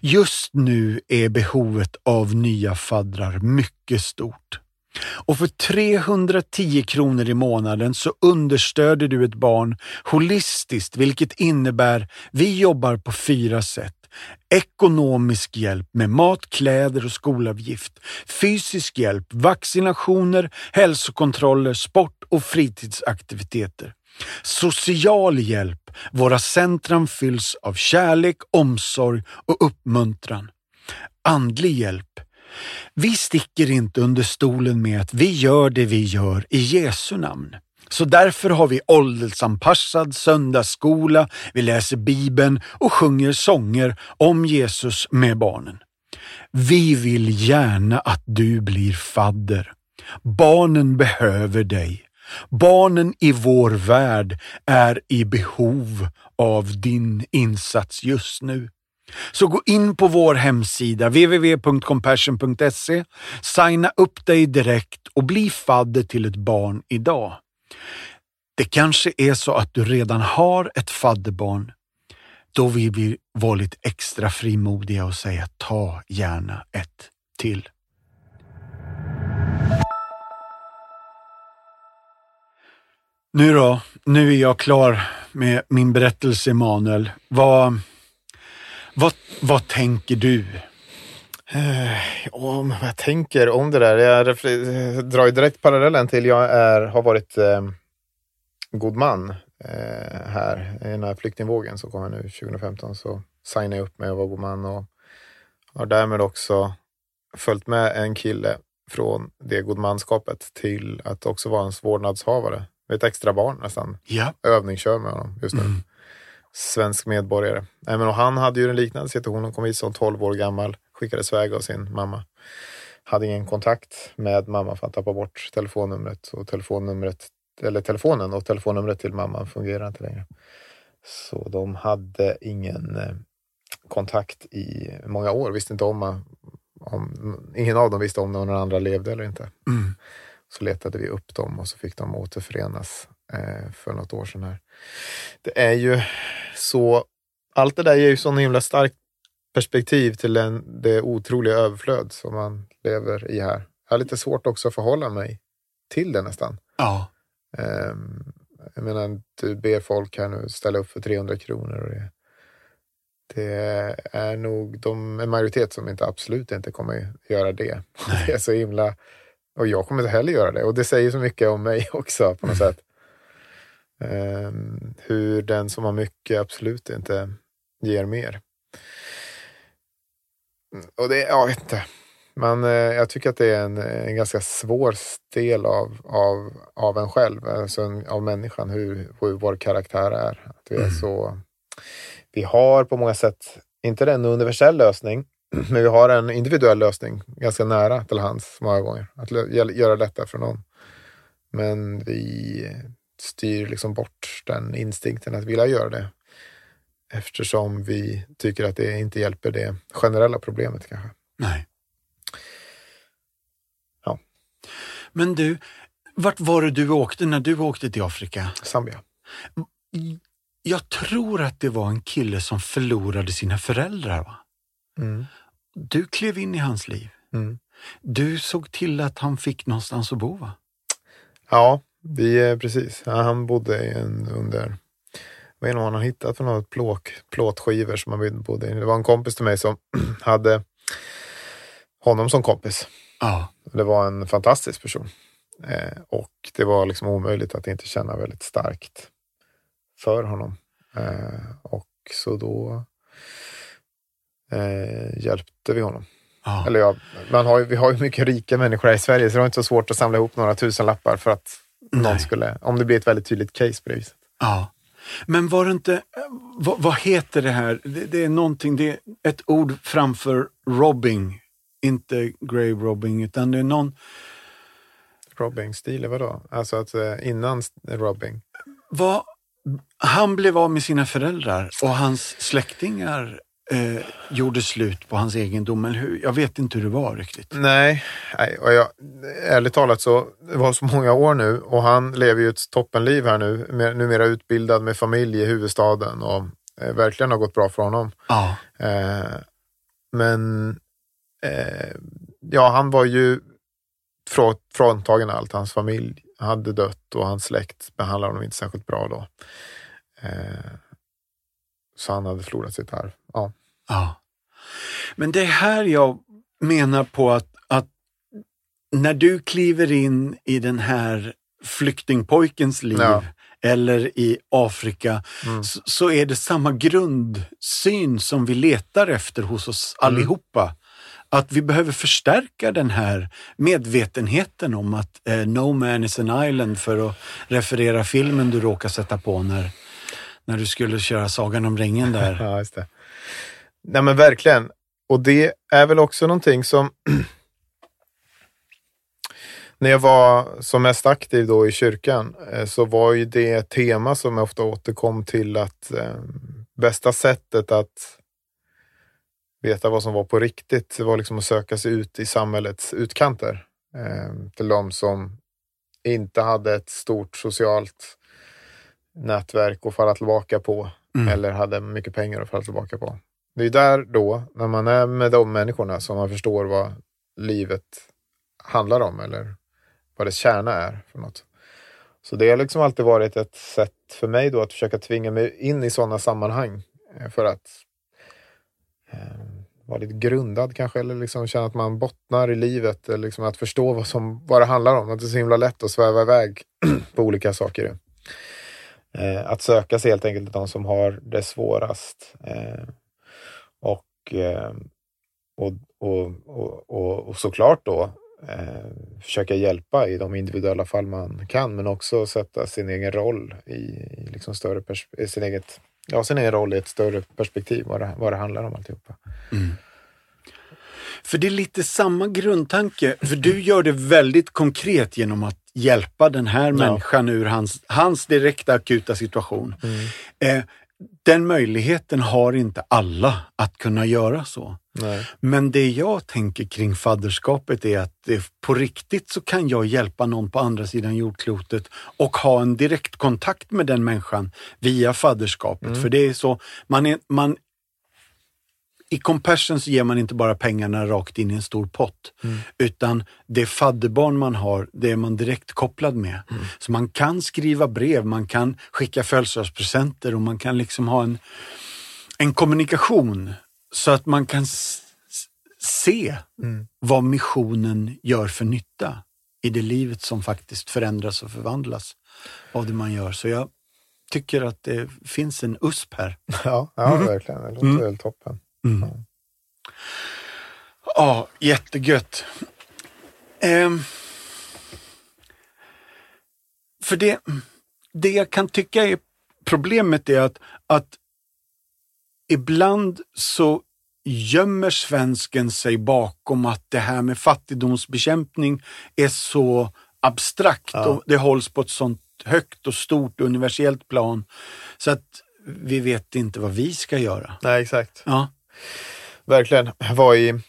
Just nu är behovet av nya faddrar mycket stort. Och för 310 kronor i månaden så understöder du ett barn holistiskt, vilket innebär vi jobbar på fyra sätt. Ekonomisk hjälp med mat, kläder och skolavgift. Fysisk hjälp, vaccinationer, hälsokontroller, sport och fritidsaktiviteter. Social hjälp. Våra centrum fylls av kärlek, omsorg och uppmuntran. Andlig hjälp. Vi sticker inte under stolen med att vi gör det vi gör i Jesu namn. Så därför har vi åldersanpassad söndagsskola, vi läser Bibeln och sjunger sånger om Jesus med barnen. Vi vill gärna att du blir fadder. Barnen behöver dig. Barnen i vår värld är i behov av din insats just nu. Så gå in på vår hemsida www.compassion.se, signa upp dig direkt och bli fadder till ett barn idag. Det kanske är så att du redan har ett fadderbarn. Då vill vi vara lite extra frimodiga och säga ta gärna ett till. Nu då, nu är jag klar med min berättelse Emanuel. Vad, vad, vad tänker du? Eh, om jag tänker om det där? Jag drar direkt parallellen till jag är, har varit eh, god man eh, här i den här flyktingvågen som kommer nu 2015. Så signade jag upp mig och var god man och har därmed också följt med en kille från det godmanskapet till att också vara hans vårdnadshavare ett extra barn nästan. Ja. Övningskör med honom just nu. Mm. Svensk medborgare. Nej, men och han hade ju en liknande situation. Han kom hit som 12 år gammal, skickades iväg av sin mamma. Hade ingen kontakt med mamma för att tappa bort telefonnumret och telefonnumret eller telefonen och telefonnumret till mamman fungerar inte längre. Så de hade ingen eh, kontakt i många år, visste inte om, om ingen av dem visste om någon andra levde eller inte. Mm så letade vi upp dem och så fick de återförenas eh, för något år sedan. Här. Det är ju så, allt det där ger ju så himla starkt perspektiv till den, det otroliga överflöd som man lever i här. Jag har lite svårt också att förhålla mig till det nästan. Ja. Um, jag menar, du ber folk här nu ställa upp för 300 kronor. Och det, det är nog de, en majoritet som inte absolut inte kommer göra det. Nej. Det är så himla och jag kommer inte heller göra det. Och det säger så mycket om mig också på något sätt. Eh, hur den som har mycket absolut inte ger mer. Och det, jag vet inte. Men eh, jag tycker att det är en, en ganska svår del av, av, av en själv, alltså en, av människan, hur, hur vår karaktär är. Att vi, är Mm. så, vi har på många sätt, inte en universell lösning, men vi har en individuell lösning ganska nära till hands många gånger. Att göra detta för någon. Men vi styr liksom bort den instinkten att vilja göra det. Eftersom vi tycker att det inte hjälper det generella problemet kanske. Nej. Ja. Men du, vart var det du åkte när du åkte till Afrika? Zambia. Jag tror att det var en kille som förlorade sina föräldrar. Va? Mm. Du klev in i hans liv. Mm. Du såg till att han fick någonstans att bo, va? Ja, vi, eh, precis. Ja, han bodde i en under... Vad är det han har hittat för något plåk, plåtskivor som han bodde i? Det var en kompis till mig som hade honom som kompis. Ja. Det var en fantastisk person. Eh, och det var liksom omöjligt att inte känna väldigt starkt för honom. Eh, och så då eh, hjälpte vi honom. ja. Eller ja, man har vi har ju mycket rika människor här i Sverige så det var inte så svårt att samla ihop några tusen lappar för att någon Nej. skulle, om det blir ett väldigt tydligt case på det viset. ja. Men var det inte, vad, vad heter det här? Det, det är någonting, det är ett ord framför robbing. Inte grave robbing, utan det är någon, Robbing-stil, vadå? Alltså att eh, innan robbing. vad, han blev av med sina föräldrar och hans släktingar eh, gjorde slut på hans egendom. Eller hur? Jag vet inte hur det var riktigt. Nej, nej och jag, ärligt talat så, det var så många år nu och han lever ju ett toppenliv här nu. Mer- Numera utbildad med familj i huvudstaden och eh, verkligen har gått bra för honom. Ja, Eh, men eh, ja, han var ju frå, fråntagen allt. Hans familj hade dött och hans släkt behandlade honom inte särskilt bra då. Så han hade förlorat sitt arv. Ja. ja. Men det är här jag menar på att, att när du kliver in i den här flyktingpojkens liv Ja. eller i Afrika Mm. så, så är det samma grundsyn som vi letar efter hos oss Mm. allihopa. Att vi behöver förstärka den här medvetenheten om att eh, no man is an island för att referera filmen du råkar sätta på när, när du skulle köra Sagan om ringen där. Ja, just det. Nej men verkligen. Och det är väl också någonting som när jag var som mest aktiv då i kyrkan eh, så var ju det ett tema som jag ofta återkom till att eh, bästa sättet att veta vad som var på riktigt det var liksom att söka sig ut i samhällets utkanter. Eh, till de som inte hade ett stort socialt nätverk att falla tillbaka på Mm. eller hade mycket pengar att falla tillbaka på. Det är där då, när man är med de människorna, som man förstår vad livet handlar om eller vad dess kärna är för något. Så det har liksom alltid varit ett sätt för mig då att försöka tvinga mig in i sådana sammanhang eh, för att eh, vara lite grundad kanske eller liksom känna att man bottnar i livet eller liksom att förstå vad, som, vad det handlar om. Att det är så himla lätt att sväva iväg på olika saker. Eh, att söka sig helt enkelt till de som har det svårast. Eh, och, eh, och, och, och, och, och såklart då eh, försöka hjälpa i de individuella fall man kan, men också sätta sin egen roll i, i liksom större pers- sin, eget, ja, sin egen roll i ett större perspektiv, vad det, vad det handlar om alltihopa. Mm. För det är lite samma grundtanke, för du gör det väldigt konkret genom att hjälpa den här människan ur hans, hans direkta akuta situation. Eh, den möjligheten har inte alla att kunna göra så. Nej. Men det jag tänker kring fadderskapet är att på riktigt så kan jag hjälpa någon på andra sidan jordklotet och ha en direkt kontakt med den människan via fadderskapet. För det är så, man är, man, i Compassion så ger man inte bara pengarna rakt in i en stor pott, utan det fadderbarn man har, det är man direkt kopplad med. Så man kan skriva brev, man kan skicka födelsedagspresenter och man kan liksom ha en, en kommunikation så att man kan se vad missionen gör för nytta i det livet som faktiskt förändras och förvandlas av det man gör. Så jag, tycker att det finns en USP här. Ja, ja verkligen. Det låter mm. väl toppen. Mm. Ja. ja, jättegött. Um, för det, det jag kan tycka är problemet är att, att ibland så gömmer svensken sig bakom att det här med fattigdomsbekämpning är så abstrakt ja. och det hålls på ett sånt högt och stort universellt plan. Så att vi vet inte vad vi ska göra. Nej, exakt. Ja. Verkligen. Var i,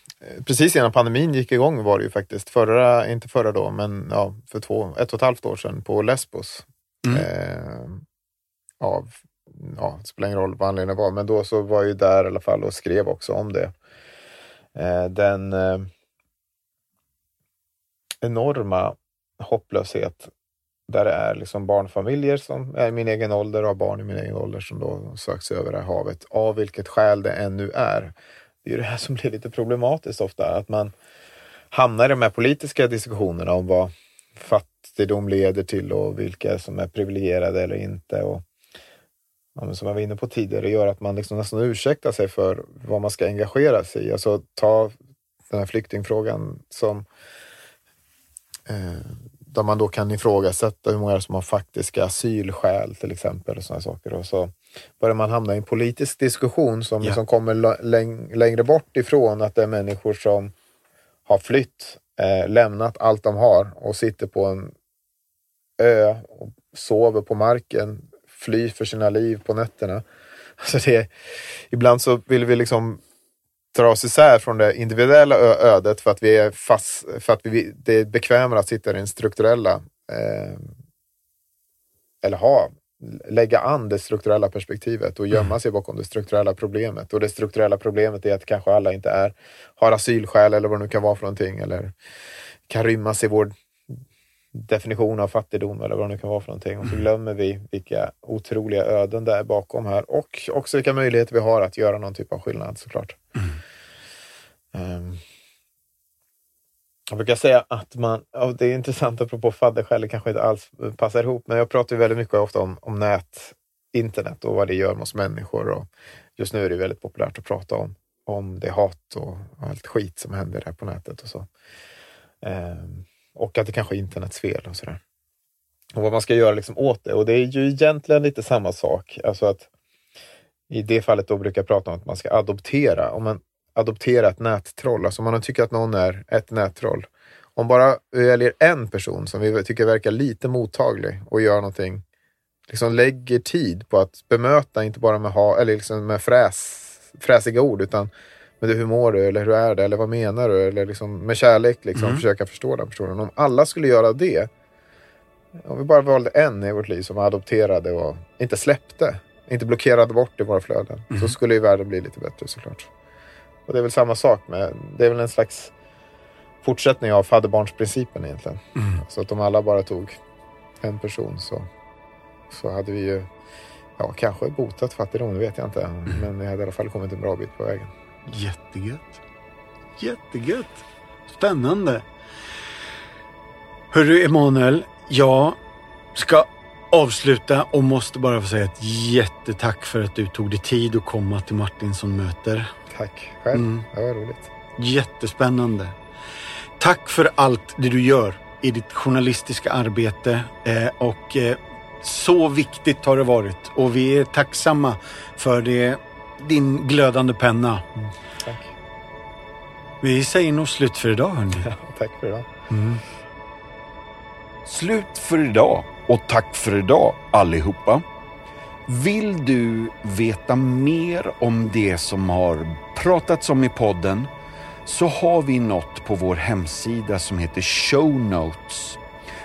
precis innan pandemin gick igång var det ju faktiskt, förra, inte förra då, men ja, för två, ett och ett halvt år sedan på Lesbos. Mm. Eh, av, ja, det spelar ingen roll vad anledningen var, men då så var jag ju där i alla fall och skrev också om det. Eh, den eh, enorma hopplöshet där det är liksom barnfamiljer som är i min egen ålder och har barn i min egen ålder som då sökt sig över det här havet, av vilket skäl det än nu är. Det är ju det här som blir lite problematiskt ofta, att man hamnar i de här politiska diskussionerna om vad fattigdom leder till och vilka som är privilegierade eller inte. Och, ja, som jag var inne på tidigare, gör att man liksom nästan ursäktar sig för vad man ska engagera sig i. Alltså ta den här flyktingfrågan som eh, där man då kan ifrågasätta hur många som har faktiska asylskäl till exempel. Och såna saker. Och så börjar man hamna i en politisk diskussion som ja. liksom kommer läng längre bort ifrån att det är människor som har flytt, eh, lämnat allt de har och sitter på en ö och sover på marken, flyr för sina liv på nätterna. Alltså det, ibland så vill vi liksom dra oss isär från det individuella ödet för att vi är fast, för att vi, det är bekvämare att sitta i den strukturella eh, eller ha, lägga an det strukturella perspektivet och gömma mm. sig bakom det strukturella problemet. Och det strukturella problemet är att kanske alla inte är, har asylskäl eller vad det nu kan vara för någonting eller kan rymmas i vår definition av fattigdom eller vad det nu kan vara för någonting. Och så mm. glömmer vi vilka otroliga öden det är bakom här och också vilka möjligheter vi har att göra någon typ av skillnad såklart. Mm. Um, jag brukar säga att man, och det är intressant apropå fadderskäl, det kanske inte alls passar ihop, men jag pratar väldigt mycket ofta om, om nät, internet och vad det gör med oss människor. Och just nu är det väldigt populärt att prata om, om det hat och, och allt skit som händer där på nätet och så. Um, och att det kanske är internets fel och sådär. Och vad man ska göra liksom åt det. Och det är ju egentligen lite samma sak. Alltså att i det fallet då brukar jag prata om att man ska adoptera. Om man adopterar ett nättroll, alltså om man tycker att någon är ett nättroll. Om bara vi väljer en person som vi tycker verkar lite mottaglig och gör någonting, liksom lägger tid på att bemöta, inte bara med, ha, eller liksom med fräs, fräsiga ord, utan men du, hur mår du? Eller hur är det? Eller vad menar du? Eller liksom, med kärlek liksom, mm. försöka förstå den personen. Om alla skulle göra det, om vi bara valde en i vårt liv som adopterade och inte släppte, inte blockerade bort i våra flöden, mm. så skulle ju världen bli lite bättre såklart. Och det är väl samma sak med, det är väl en slags fortsättning av fadderbarnsprincipen egentligen. Mm. Så att om alla bara tog en person så, så hade vi ju, ja kanske botat fattigdom, det vet jag inte. Mm. Men vi hade i alla fall kommit en bra bit på vägen. Jättegött. Jättegött. Spännande. Hörru Emanuel, jag ska avsluta och måste bara få säga ett jättetack för att du tog dig tid att komma till Martinsson möter. Tack själv. Mm. Det var roligt. Jättespännande. Tack för allt det du gör i ditt journalistiska arbete eh, och eh, så viktigt har det varit och vi är tacksamma för det, din glödande penna. Mm. Tack. Vi säger nog slut för idag hörni. Ja, tack för idag. Mm. Slut för idag och tack för idag allihopa. Vill du veta mer om det som har pratats om i podden så har vi något på vår hemsida som heter Show Notes.